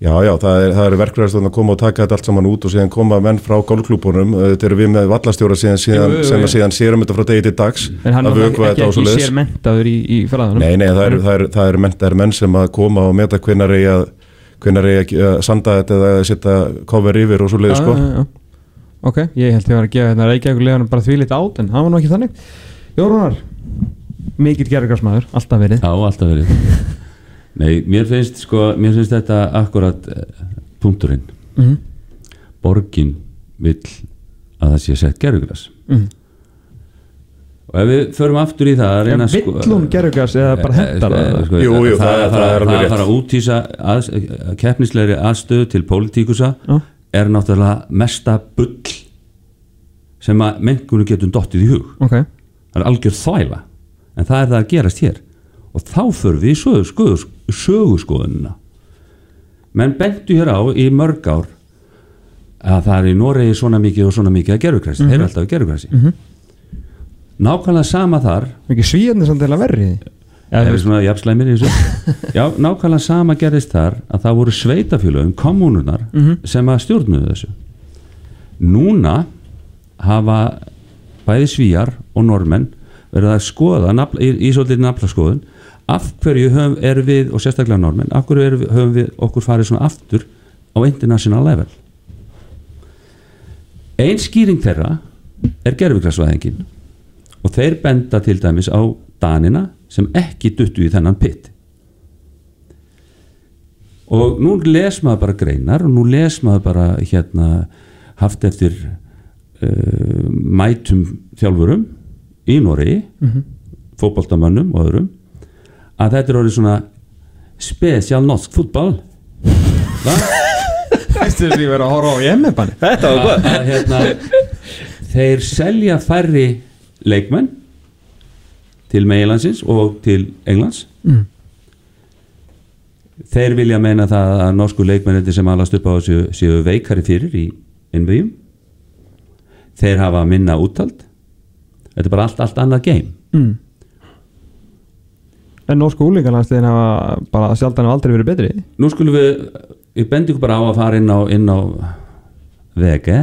Já, já, það er, það er verkfræðarstofn að koma og taka þetta allt saman út og síðan koma menn frá golfklúbunum, þetta eru við með vallastjóra síðan, síðan, Jú, jú, jú, að síðan sérum þetta frá degi til dags. En hann að er vökva ekki, þetta ekki sér mentaður í, í fræðanum Nei, nei, það eru er, er, er, menn, er menn sem að koma og meta hvenar eigi að að sanda þetta eða setja cover yfir og svo leiðis sko. Já, já, já. Ok, ég held ég var að gefa hérna Reykjavík leðanum bara því lítið át en það var nú ekki þannig. Jórunar, mikill gerðugarsmaður, alltaf verið. Já, alltaf verið Nei, mér finnst sko, mér finnst þetta akkurat eh, punkturinn Mhm. Borgin vill að það sé sett gerðugras Mhm. og ef við förum aftur í það að reyna En vill hún gerðugras eða bara hentar það? sko, Jú, jú, það, það- það, það er alveg það rétt. að fara að útýsa að, keppnislegri aðstöðu til pólitíkusa Já. er náttúrulega mesta bull sem að mengunum getum dottið í hug Ok, það er algjör þvæla en það er það að gerast hér og þá förum við í sögu, sögu, söguskoðunina. Menn bentu hér á í mörg ár að það er í Noregi svona mikið og svona mikið að gerfugræsi, þeir eru alltaf að gerfugræsi Mhm. nákvæmlega sama þar. Ekki svíðandi samt eða verrið það er svona jafnslæmir í þessu. Já, nákvæmlega sama gerðist þar að það voru sveitafélögum, kommununar Mhm. sem að stjórnuðu þessu. Núna hafa bæði svíjar og normenn verið að skoða nafla, í, í svolítið naflaskoðun af hverju höfum, erum við og sérstaklega normenn, af hverju við, höfum við okkur farið svona aftur á international level? Ein skýring þeirra er gerfugræsvæðingin og þeir benda til dæmis á Danina sem ekki duttu í þennan pitt og nú les maður bara greinar og nú les maður bara hérna haft eftir uh, mætum þjálfurum í Noregi Mhm. fótboltamönnum og öðrum að þetta er orðið svona special norsk emmibanni Þetta var gott. Að hérna, þeir selja færri leikmenn til meilansins og til Englands. Mm. þeir vilja meina það að norsku leikmennir sem alast upp á þessu séu veikari fyrir í innvíum þeir hafa minna úttald þetta er bara allt, allt annað game. Mm. En norsku úlingarlandsliðin hafa bara sjaldan og aldrei verið betri. Nú skulum við ég bendi ykkur bara á að fara inn á, inn á VG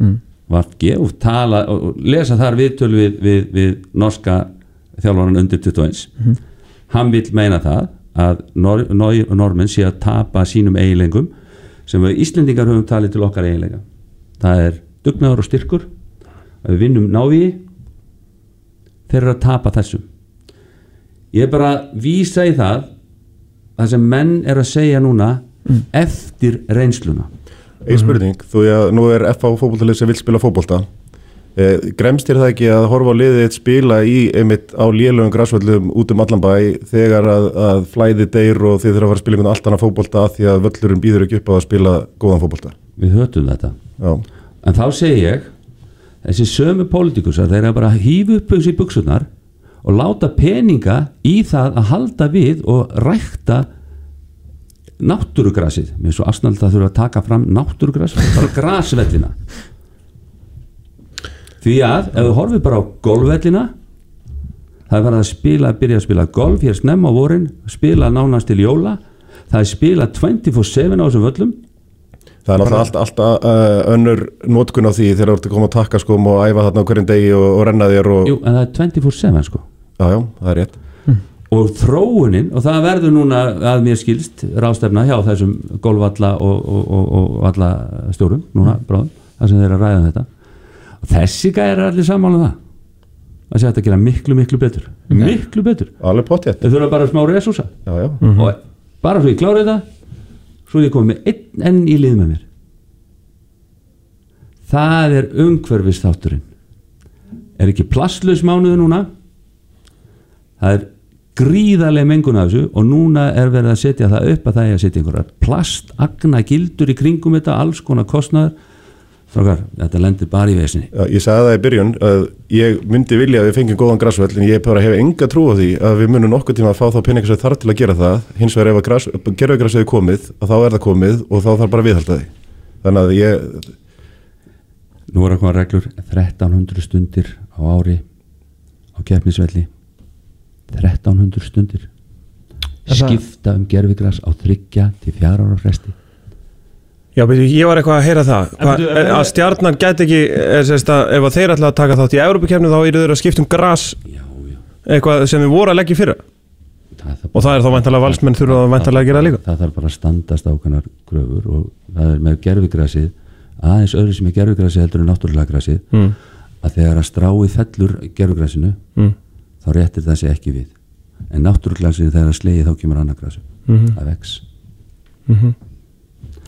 Mm. VG og tala og lesa þar viðtölu við, við, við norska þjálfaran undir 21 Mhm. hann vil meina það að nor, nor, normenn sé að tapa sínum eiginlengum sem við Íslendingar höfum talið til okkar eiginlega það er dugnaður og styrkur að við vinnum návíi þeir eru að tapa þessum ég er bara að vísa í það það sem menn er að segja núna eftir reynsluna. Einn spurning, þú veist að nú er FH fótboltalið sem vil spila fótbolta. Eh, Gremst þér það ekki að horfa á liðið eitt spila í einmitt á lélögum græsvöllum út um allan bæ þegar að, að flæði deyr og þið þurfa að fara að spila einhvern allt annað fótbolta af því að völlurinn býður ekki upp á að spila góðan fótbolta? Við hötum þetta. Já. en þá segi ég þessi sömu pólitíkusar þeir eru bara að hýfa upp þessi buksunar og láta peninga í það að halda við og rækta náttúrugrasið. Mér er svo asnald að þurfa að taka fram náttúrugras bara grasvellina. Því að ef þú horfið bara á golfvellina það er verið að spila byrja að spila golf hér snemma á vorin spila nánast til jóla það er spila 24-7 á þessum völlum. Það er náttúrulega allt, allt uh, önnur nótkun á því þegar þú ert að koma að taka skóm og æfa þarna á hverjum degi og, og renna þér og... Jú, en það er 24-7 sko Já, já, það er rétt. Og þróunin, og það verður núna að mér skilst rástefna hjá þessum golfvalla og, og, og, og valla stjórum, núna bráðum það sem þeir eru að ræða um þetta. Og þessi gæri er allir sammála um það að sé þetta að gera miklu, miklu betur. Miklu betur. Þeir þurfa bara smá resúsa Já, já. Og bara svo ég klára þetta svo ég komið með einn enn í lið með mér. Það er umhverfis þátturinn er ekki plasslaus mánuðu núna það er gríðarlega mengun af þessu og núna er verið að setja það upp að það er að setja einhverjar plastagna gildur í kringum þetta alls konar kostnaður. Strákar, þetta lendir bara í vesinni. Já, ég sagði það í byrjun að ég myndi vilja að við fengjum góðan græsvöll en ég bara hef enga trú á því að við munum nokkuð tíma að fá þá peningar sem þarf til að gera það. Hins vegar ef að er komið að þá er það komið og þá þarf bara því. Þannig að ég Nú er að koma reglur 1300 stundir á ári á keppnisvelli 1300 stundir. Er það- skipta um gerfigras á þryggja til fjara ára fresti. Já, beti, ég var eitthvað að heyra það. Hva, En byrju, að stjarnan gæti ekki er, sérst, að, ef að þeir ætla að taka þátt í Európa-kefni þá eru þeir að skipta um gras eitthvað sem við voru að leggja í fyrra. Og það er þá vantalega valsmenn þurfa að vantalega að gera það líka. Það þarf bara að standast ákveðnar kröfur og það er með gerfugrasið aðeins öðru sem er gerfugrasið heldur en náttúrulega grasið Mm. að þegar að stráið fellur gerfugrasinu Mm. Þá réttir það sig ekki við en náttúrugrasið þegar að slegið þá kemur annað grasu Mhm. það vex Mhm.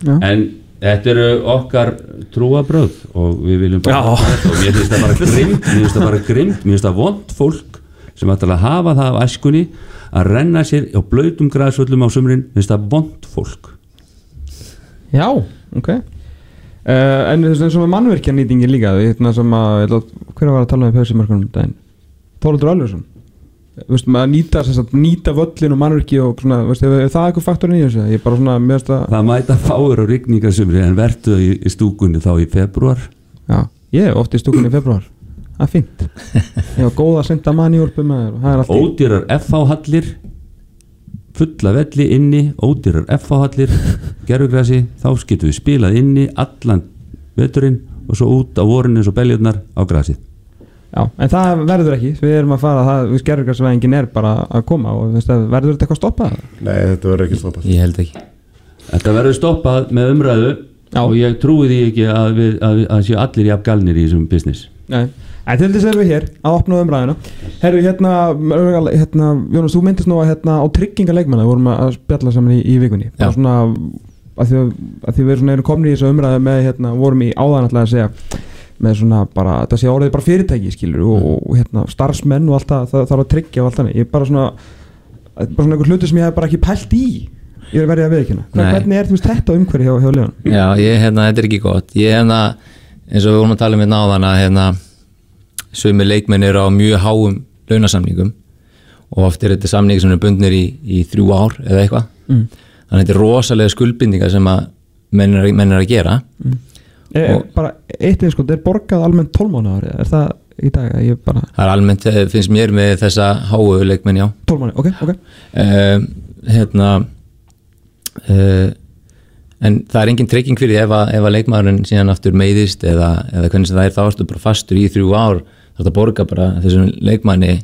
Já. en þetta eru okkar trúabröð og við viljum bara Já. þetta og mér finnst það bara grimt mér finnst það bara grimt, mér finnst það vond fólk sem ætla að hafa það af æskunni að renna sér á blöytum græsvöllum á sumrin, mér finnst það vond fólk Já, ok uh, En þess vegna sem er mannverkjarnýtingin líka hérna sem að, ég ætla að- hver var að tala um pjössimörkunum daginn Þóruldur Alvarsson maður nýta, nýta völlin og mannverki og svona, veistu, er það eitthvað faktorinn í þessu? Ég er bara svona, finnst að það mæta fáir á rigningasumri en vertu það í, í stúkunni þá í februar Já, ég er oft í stúkunni í februar Það er fínt. Ég var góð að senda mann í og allt í- ódýrar FH-hallir fulla velli inni ódýrar FH-hallir gerfugrasi, þá getum við spilað inni allan veturinn og svo út á vorin eins og beljurnar á grasið Já, en það verður ekki, við erum að fara það, við skerðurgarsvæðingin er bara að koma og veist, að verður þetta eitthvað stoppað? Nei, þetta verður ekki stoppað. Ég held ekki. Þetta verður stoppað með umræðu Já. og ég trúi því ekki að, við, að, að séu allir jafn galnir í þessum business. Nei, en til þess erum við hér að opna umræðina Herru, hérna, hérna Jónas, þú myndist nú að hérna á tryggingarleikmanna við vorum að spjalla saman í, í vikunni. Bara Já. svona að því, að því við erum komni í þessu umræðu með hérna, vorum í áðan alltaf að segja með svona bara, þetta sé orðið bara fyrirtæki skilur og, og hérna starfsmenn og allt það, það þarf að tryggja og allt þannig. Ég er bara svona, bara svona einhver hluti sem ég hef bara ekki pælt í. Ég er verið að Nei. hvernig er þetta umhverju hjá, hjá Leon? Já, ég, hérna, þetta er ekki gott. Ég, hérna, eins og við vorum að tala um hérna áðan að, hérna, sömu leikmenn eru á mjög háum launasamningum og oft er þetta samningi sem er bundnir í, í þrjú ár eða eitthvað. Mm. þannig að þetta er rosalega skuldbindingar sem að menn er, menn er að gera Er, Og- bara eitt eins sko, er borgað almennt 12 mánuðar er það í dag bara það er almennt, eh, finnst mér með þessa háu leikmenn, já. 12 mánuð, ok, ok. Um, hérna uh, en það er engin trygging fyrir ef að, ef að leikmaðurinn síðan aftur meiðist eða, eða hvernig sem það er þá ertu bara fastur í þrjú ár. Þá ertu að borga bara þessum leikmanni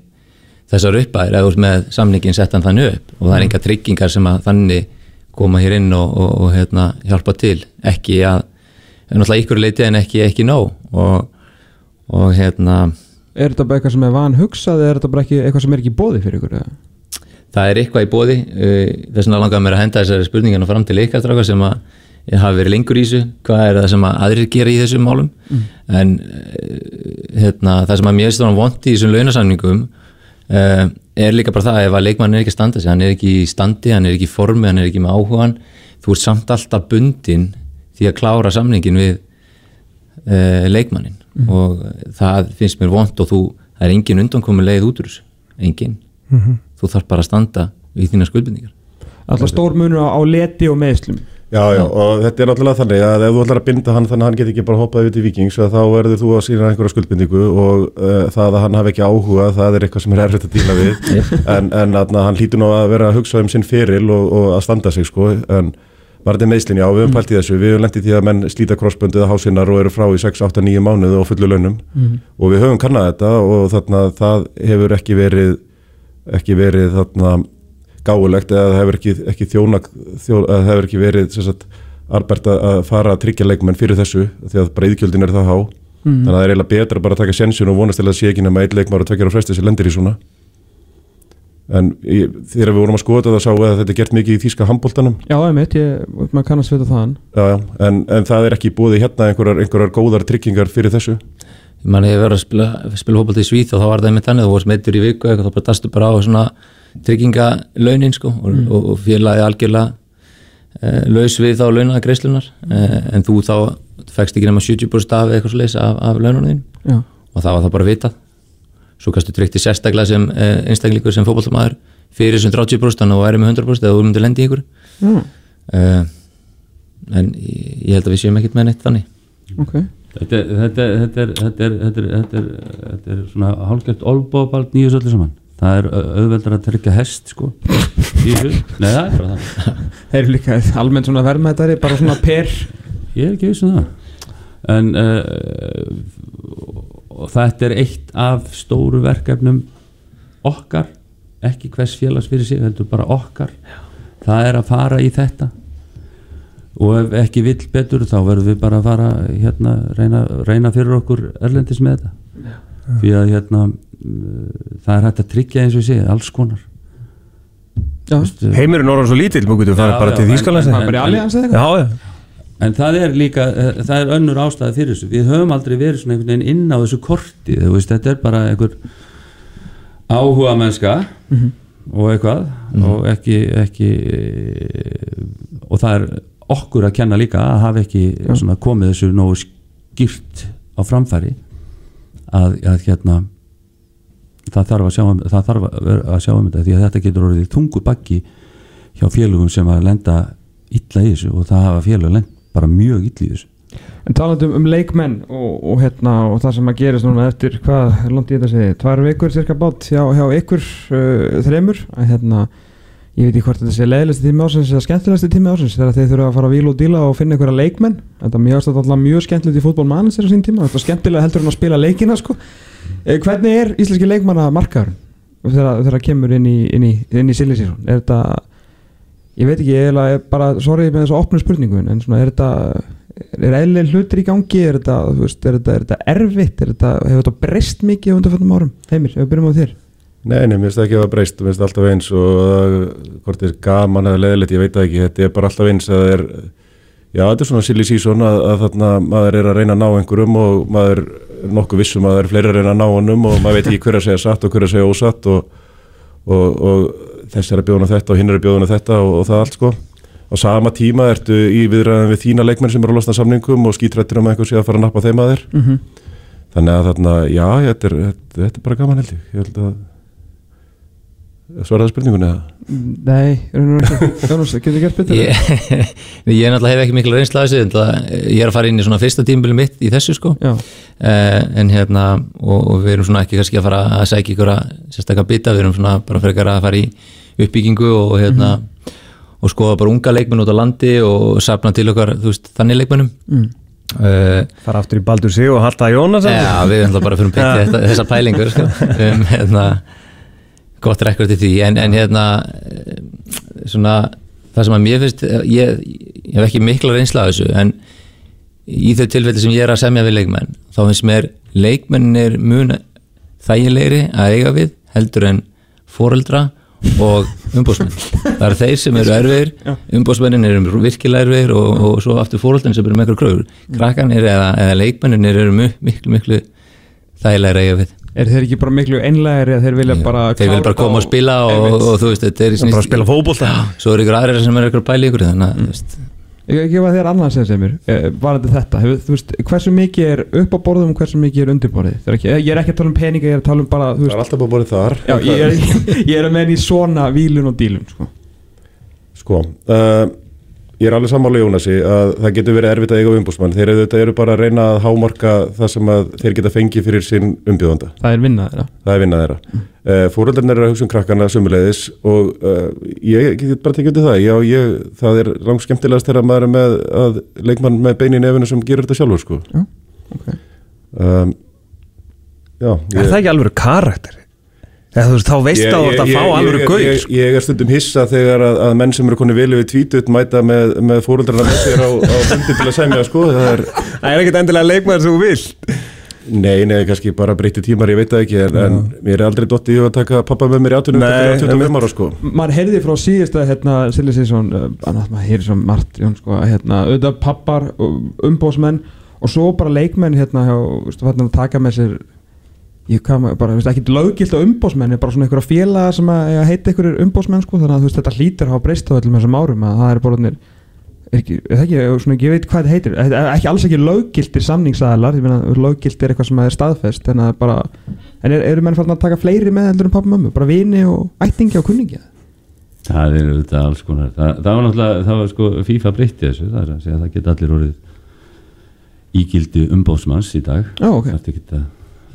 þessar uppæðir eða ert með samningin settan þannig upp. Og það er enga tryggingar sem að þannig koma hér inn og, og, og hérna, hjálpa til. Ekki að, en náttúrulega ykkur leiti en ekki, ekki nóg og, og hérna Er þetta bara eitthvað sem er van hugsað eða er þetta bara ekki, eitthvað sem er ekki bóði fyrir ykkur? eða? það er eitthvað í bóði þess vegna langar mér að henda þessari spurninginu fram til ykkar sem að ég hafi verið lengur í þessu hvað er það sem að aðrir gera í þessum málum Mm. en eh, hérna, það sem að mér stóðan vond í þessum launasamningum er líka bara það ef að leikmann er ekki sig, hann er ekki í standi hann er ekki í formi, hann er ekki með áhugan þú ert samt alltaf bundin því að klára samningin við uh, leikmannin Mhm. og það finnst mér vond og þú, það er engin undankomi leið út úr þessu, engin. Mhm. þú þarf bara að standa við þína skuldbindingar. Alltaf stór munur á, á leti og meðslum Já, já, og þetta er náttúrulega þannig að ef þú ætlar að binda hann þannig að hann get ekki bara hoppað yfir til vikings þá verður þú að sína einhverja skuldbindingu og uh, það að hann hafi ekki áhuga það er eitthvað sem er erfitt að díla við. En, en að, hann hlýtur nú að vera að hugsa um sinn feril og, og að standa sig sko. En var þetta meðslinn, já, við höfum pælt í þessu. Við höfum lendið því að menn slíta krossböndið á hásinnar og eru frá í 6, 8, 9 mánuð og fullu launum. Mhm. og við höfum kannað þetta og þarna það hefur ekki verið ekki verið þarna gáulegt eða það hefur ekki, ekki þjóna þjó, það hefur ekki verið sagt, arbært að fara að tryggja leikmenn fyrir þessu því að breyðkjöldin er það há. Mhm. þannig að það er eiginlega betra bara að taka sjensun og vonast til að sé ekki nema einn leikmar og tvekjar á fresti sem lendir í svona en í, þegar við vorum að skoða þetta þá sáum við að þetta er gert mikið í þýska handbóltanum Já, einmitt, ég, maður kannast við það já, já, en, en það er ekki búið hérna einhverjar, einhverjar góðar tryggingar fyrir þessu? Ég man ég verið að spila, spila hópalt í Svíð og þá var það einmitt þannig, þú varst meittur í viku eitthvað, þá bara dastu bara á svona tryggingalaunin sko og, Mm. og, og félagi algjörlega uh, laus við þá launaða greiðslunar uh, en þú þá fegst ekki nema 70% af eitthvað leys af, af laununum þín Já. og það var það bara vitað svo kannstu tryggt í sérstaklega sem uh, einstaklingur sem fótballtamaður fyrir þessum 30% þannig að þú væri með 100% eða þú myndir lendi í ykkur Já. uh, en ég, held að við séum ekkert með neitt þannig. Ok. Þetta er, þetta, er, þetta, er, þetta, er, þetta, er, þetta, er, þetta er svona hálfgeft olbóbald nýjus öllu saman. Það er au- auðveldar að tryggja hest sko. Nei það er bara það Þeir eru líka almennt svona verðmættari bara svona per. Ég er ekki viss um það. En uh, og þetta er eitt af stóru verkefnum okkar ekki hvers félags fyrir sig, heldur bara okkar. Það er að fara í þetta. Og ef ekki vill betur þá verðum við bara að fara hérna, reyna, reyna fyrir okkur erlendis með þetta. Því að hérna það er hægt að tryggja eins og segi alls konar. Vistu, Heimurinn orðan svo lítill, mjög getur farið Já, bara já, til en- Þýskalands. en- Bara í Allianz eða eitthvað? Já, já En það er líka, eh, það er önnur ástæði fyrir þessu. Við höfum aldrei verið svona einhvern veginn inn á þessu korti, veist, þetta er bara einhver áhuga mennska Mhm. og eitthvað og ekki, ekki og það er okkur að kenna líka að hafa ekki svona komið þessu nógu skýrt á framfæri að, að hérna það þarf að sjá um, þarf að, sjá um þetta því að þetta getur orðið þungu bakki hjá félögum sem að lenda illa í þessu og það hafa félög lend bara mjög illa í þessu. En talandi um, leikmenn og, og, hérna, og það sem að gerist núna eftir hvað langt í þetta segi, tvær vikur cirka bát hjá, hjá ykkur uh, þremur. Að hérna, ég veit ekki hvort þetta sé leiðilegsti tími ásins eða skemmtilegsti tími ásins þegar þeir þurfa að fara að víla og díla og finna einhverja leikmenn. Þetta er mjög, mjög skemmtilegt í tíma, þetta er skemmtilega heldur en að spila leikina sko. Eh, hvernig er íslenski leikmanna markaðurinn þegar það kemur inn í, í, í silly season, er þetta ég veit ekki, ég er bara sorry með þessa opnu spurningu en svona, er þetta er eðlileg hlutir í gangi? Er þetta, veist, er þetta, er þetta erfitt? Er þetta, hefur þetta breyst mikið á undanfjöndum árum? Heimir, ef við byrjum á þér? Nei, nei, mér finnst það ekki að það breyst, mér finnst það alltaf eins og hvort er gaman eða leðilegt, ég veit það ekki, þetta er bara alltaf eins að það er, já, þetta er svona silly season að, að þarna maður er að reyna að ná einhverjum og maður er nokkuð vissum að það er fleiri að reyna að ná honum og maður veit ekki hver að segja satt og hver að segja ósatt og, og, og þess er að bjóðuna þetta og hinn er að bjóðuna þetta og, og það allt sko. Á sama tíma ertu í viðræðan við þína leikmenn sem eru að losna samningum og skítrættir um að einhver sé að fara að nappa þeim að þér. Mhm. Þannig að þarna, já, þetta er, þetta, þetta er bara gaman held ég. Ég held að svaraði spurningunni eða? Nei, Jónas, getur þið gert betur? ég, ég er náttúrulega hef ekki mikla reynsla af þessu en það, ég er að fara inn í svona fyrsta tímabili mitt í þessu sko Já. Eh, en hérna og, og við erum svona ekki kannski að fara að sækja ykkur að sérstaklega bita, við erum svona bara frekar að fara í uppbyggingu og hérna og skoða bara unga leikmenn út á landi og safna til okkar, þú veist, þannig leikmennum Mm. uh, Fara aftur í Baldur Sig og halda Jónas Já, við erum bara fyrir að byggja þessa pælingur sko. um, hérna, gott rekord í því en, en hérna eh, svona, það sem að mér finnst eh, ég, ég hef ekki mikla reynsla af þessu en í þau tilfelli sem ég er að semja við leikmenn þá finnst mér leikmennir mun þægilegri að eiga við heldur en foreldra og umbósmenn það eru þeir sem eru erfiðir umbósmennin eru virkilega erfiðir og, og svo aftur fóreldrin sem eru með eitthvað kröfur. Krakkanir eða, eða leikmenninir eru mu- miklu miklu þægilegri að eiga við Er þeir ekki bara miklu einlægri að þeir vilja bara þeir vilja bara koma og spila og, og, og þú veist þetta er bara að spila fótbolta. Svo eru ykkur aðrir sem eru ykkur að pæla í ykkur þannig að veist. Ég ekki gefa þér annars sem semir. Varandi þetta, hefur, þú veist, hversu mikið er upp á borðum og hversu mikið er undir borðið? Þeir ekki, Ég er ekki að tala um peninga, ég er að tala um bara Það er alltaf bara borðið þar. Já, ég er, ég er að menn í svona vílun og dílun sko. Sko, uh, ég er alveg sammála Jónasi að það getur verið erfitt að eiga umbúsmann. Þeir eru, eru bara að reyna að hámarka það sem að þeir geta fengið fyrir sinn umbjóðanda. Það er vinnað þeirra Það er vinnað þeirra. Uh, Fóröldarnir eru að hugsa um krakkana sömuleiðis og uh, ég get bara tekið undir það. Já, ég, það er langt skemmtilegast þegar maður er með að leikmann með bein í nefinu sem gerur þetta sjálfur, sko. Já, ok. Um, já, Er það ekki alveg karakter? Eða, þú veist, þá veist að þú ert að fá alveg gauð ég, sko. ég er stundum hissa þegar að, að menn sem eru koni vilja við tvítut mæta með, með fóröldarna með sér á, á fundi til að semja sko, það er Það er ekkert endilega leikmaður sem þú vilt. Nei, nei, kannski bara breytti tímar, ég veit það ekki en, en mér er aldrei dottið í að taka pappa með mér í átunum Nei, til 25 ára sko. Maður heyrði frá síðasta hérna, Silly Season, uh, annars maður heyrði svo margt Jón, sko, að, hérna, auðvitað pappar umbósmenn og svo bara leikmenn hérna, hérna, að taka með sér ég kam bara, veist, ekki löggilt á umbósmenn bara svona einhverja félaga sem að, heita einhverjir umbósmenn sko, þannig að þú veist, þetta hlýtur að hafa breyst á öllum þessum árum að það er bara er ekki, er ekki, svona, ég veit hvað þetta heitir Þetta er ekki alls ekki löggiltir samningsaðalar ég meina, löggilt er eitthvað sem er staðfest en, að bara, en er, eru menn farin að taka fleiri með heldur en pappa og mömmu, bara vini og ættingi og kunningi það er auðvitað alls konar það, það var náttúrulega, það var sko FIFA breytti þessu það er það geta allir orðið ígildi umbóðsmanns í dag Já, ok.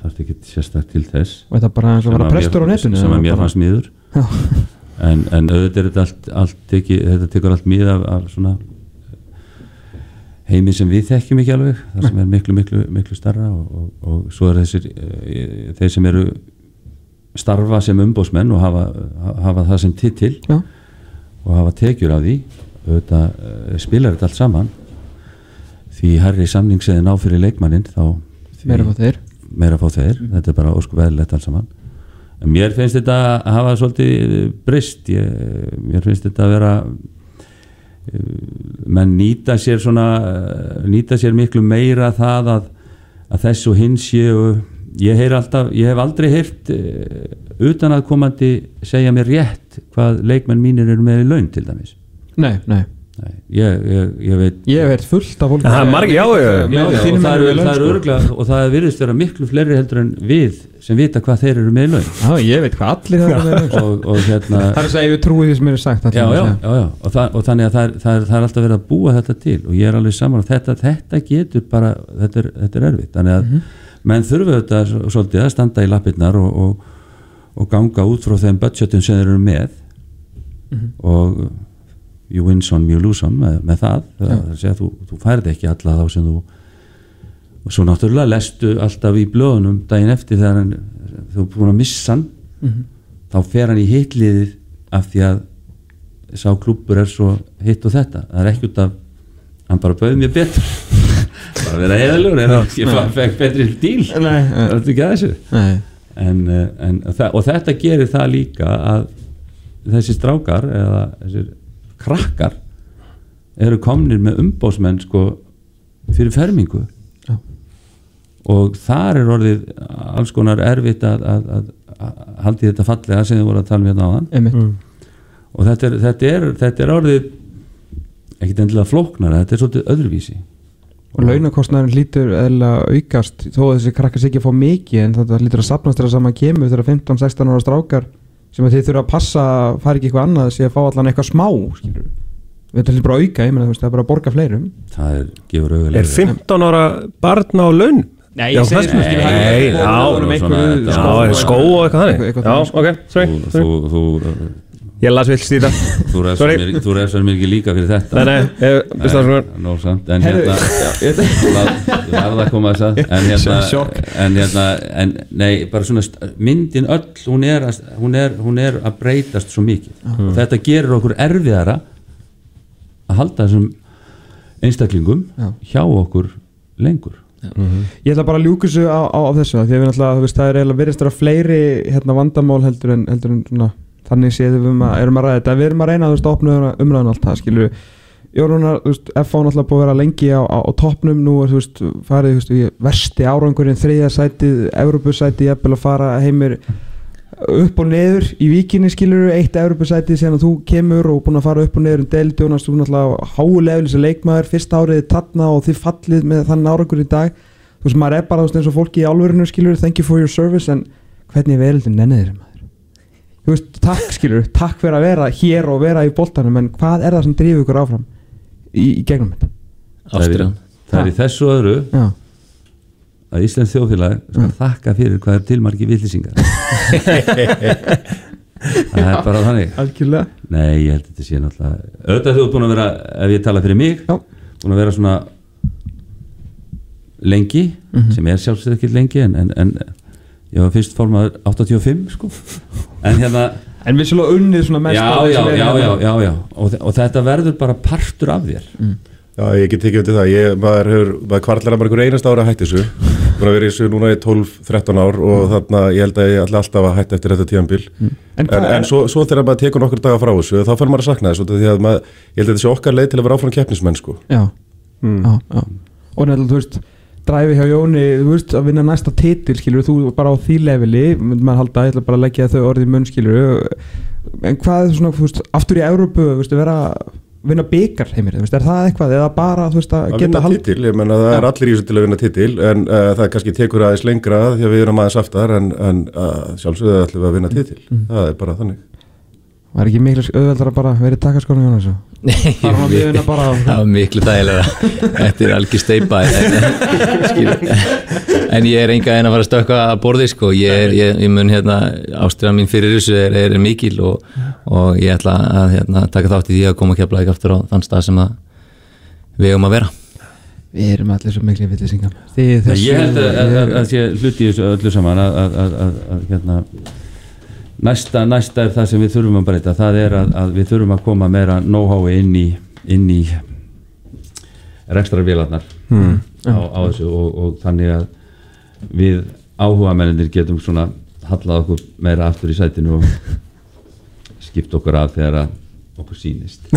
Þarf ekki ekki sérstakt til þess. Bara eins og Sem að mér- netinu, sem að mér bara- fannst miður. En, en auðvitað er þetta allt, allt teki, þetta tekur allt mið af, af svona heimi sem við þekkjum ekki alveg það sem er miklu, miklu, miklu starra og, og, og svo er þessir uh, þeir sem eru starfa sem umbósmenn og hafa, hafa það sem titil Já. og hafa tekjur af því auðvitað uh, spilar þetta allt saman. Því herri samningseðin á fyrir leikmannin þá því, Meira fá þeir. þeir, þetta er bara ósku veðlegt allt saman. En mér finnst þetta að hafa svolítið brist ég, mér finnst þetta að vera eh, menn nýta sér svona eh, nýta sér miklu meira það að, að þess og hins ég, heyr alltaf, ég hef aldrei heyrt utan að komandi segja mér rétt hvað leikmenn mínir eru með í laun til dæmis. Nei Nei, ég, ég, ég veit Ég heyrt fullt af fólk er og það er, eru er sko. og það er virðist vera miklu fleiri heldur en við sem vita hvað þeir eru með laun. Já, ég veit hvað allir það er með og, og hérna Það er að segja, ég trúi því sem er sagt já, já, já, já. Og, það, og þannig að það er, það, er, það er alltaf verið að búa þetta til og ég er alveg saman að þetta, þetta getur bara, þetta er, þetta er erfitt. Þannig að menn þurfa þetta svolítið að standa í lappirnar og, og, og ganga út frá þeim budgetum sem þeir eru með. Og you win some, you lose some með, með það, það er að segja, þú, þú færði ekki alla þá sem þú og svo náttúrulega lestu alltaf í blöðunum daginn eftir þegar hann, þú er búin að missa hann. Mhm. þá fer hann í hitliðið af því að sá klúppur er svo hitt og þetta. Það er ekki út af hann bara bauði mér betur. Bara vera heiðalur en ég fa- fekk betri díl. Nei, það er ekki að þessu. En, eh, en, það, og þetta gerir það líka að þessi strákar eða þessir krakkar eru komnir með umbósmenn sko fyrir fermingu Já. og þar er orðið alls konar erfitt að, að, að, að haldi þetta fallega sem þið voru að tala um hérna á hann Einmitt. og þetta er, þetta, er, þetta er orðið ekkit endilega flóknara, þetta er svolítið öðruvísi Og launakostnæðin hlýtur eða aukast þó að þessi krakkar sig ekki að fá mikið en þetta hlýtur að sapnast þeirra saman kemur þegar 15-16 ára strákar sem að þið þurfa að passa fara ekki eitthvað annað sé að fá allan eitthvað smá skilur Þetta hlýtur bara að auka, ég meina þú veist það er bara að borga fleirum. Það er, gefur auðvitað Er 15 ára barn á laun? Nei, ég segi Já, skó- og eitthvað þannig. Þú, Ég las vilt stýta þú refsar mér, þú refsar mér ekki líka fyrir þetta. Nei, nei, ég byrst það svona Nó, samt, en hérna já, ég- það. Verða að koma þess að en hérna, en hérna en, nei, bara svona myndin öll hún er, að, hún er, hún er að breytast svo mikið. Og þetta gerir okkur erfiðara að halda þessum einstaklingum Já. hjá okkur lengur. Ég ætla bara að ljúka þessu á, á, á þessu því að við náttúrulega, þú veist, það er eiginlega verið störa fleiri hérna, vandamál heldur en, heldur en svona, þannig séð við erum að, erum að ræða þetta. Við erum að reyna að opna umræðan allt það þú veist, F.A. náttúrulega búið að vera lengi á, á, á toppnum. Nú er þú veist, farið, veist, í versti árangurinn þriðja sætið, Evropasætið jafnvel að fara heimir upp og neður í víkinni skilur eitt Evropasætið að þú kemur og búin að fara upp og neður um deild. Jónas, þú náttúrulega háuleglis að leikmaður fyrsta árið tatna og þið fallið með þann árangur í dag. Þú veist, maður er bara þú veist, eins og fólki í álverinu skilur thank you for your service en hvernig er veröldin nennið þér maður þú veist, takk skilur, takk fyrir að vera hér og vera í boltanum en hvað er það sem drifur ykkur áfram í, í gegnum þetta? Ástriðan það er í þessu öðru. Já, að Íslands þjóðfélag skal þakka fyrir hvað er tilmarki villisingar það er bara þannig. Algjörlega. Nei, ég held að þetta sé náttúrulega auðvitað þú ert búin að vera, ef ég tala fyrir mig Já. búin að vera svona lengi Mhm. sem er sjálfsög ekki lengi en, en, en ég var fyrst formaður 85 sko. En hérna En við svolítið unnið svona mest já, já, já, hérna. já, já, já. Og, og þetta verður bara partur af þér. Já, ég get tekið undir það, ég, maður hefur, maður kvartlar að bara einhver einast ára að hætti þessu. Að vera í þessu núna í 12-13 ár og þarna ég held að ég ætla alltaf að hætta eftir þetta tíðanbíl En en, en er- svo, svo þegar maður tekur nokkur daga frá þessu þá fyrir maður að sakna þessu því að maður, ég held að þetta sé okkar leið til að vera áfram keppnismenn sko. Já, já, já. Og nefnilega, þú veist, dræfi hjá Jóni þú veist, að vinna næsta titil, skilur þú bara á því leveli, myndi maður halda ég ætla bara að leggja þau orðið í munn, skilur en hvað er svona, þú veist, aftur í Európu, þú veist, vera vinna byggar heimir, þú veist, er það eitthvað eða bara, þú veist, að, að geta hald titil, ég menna það er allir í þessu til að vinna titil en uh, það kannski tekur aðeins lengra því að við erum aðeins aftar en, en uh, sjálfsögðu ætlum við að vinna titil. Það er bara þannig. Var ekki miklu auðveldar að bara verið takkaskónu Jónas? og fara það var miklu dægilega þetta er algjör steipa en, en ég er enga en að fara að stökka að borði sko. ég, er, ég, ég mun hérna ástriðan mín fyrir þessu er, er mikil og, og ég ætla að hérna, taka þátt í því að koma að kepla ekki aftur á þann stað sem að við eigum að vera. Við erum allir svo miklu villisingar Nei, Ég held að, að, að, að sé hluti í þessu öllu saman að, að, að, að, að hérna, næsta, næsta er það sem við þurfum að breyta það er að, að við þurfum að koma meira know-howi inn í, inn í rekstrarvélarnar Hmm. á, á þessu og, og þannig að við áhuga menninir getum svona hallað okkur meira aftur í sætinu og skipt okkur af þegar að okkur sýnist.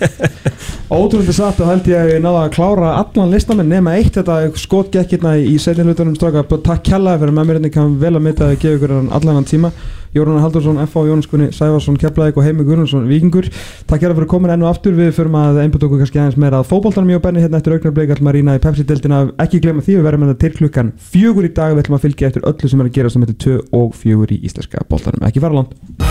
Ótrúlega satt og held ég að ég náða að klára allan listamenn nema eitt. Þetta skot gekk hérna í setjum hlutunum straka takk kjallaði fyrir með mér hérna. Kann vel að mynda að gefa ykkur allan hann tíma. Jórun Haldursson, F.A. Jónas Gunni, Sæfarsson, Keflaðik og Heimi Gunnarsson, Víkingur. Takk hérna fyrir komin enn og aftur. Við förum að einbjönd okkur kannski aðeins meira að fótboltanum ég og Benni hérna eftir augnarbleik ætlum að rýna í Pepsi-deltina ekki glemma því við verðum með það til klukkan fjögur í dag. Við ætlum að fylgja eftir öllu sem er að gera sem heitir 2 og 4 í íslenska boltanum. Ekki fara langt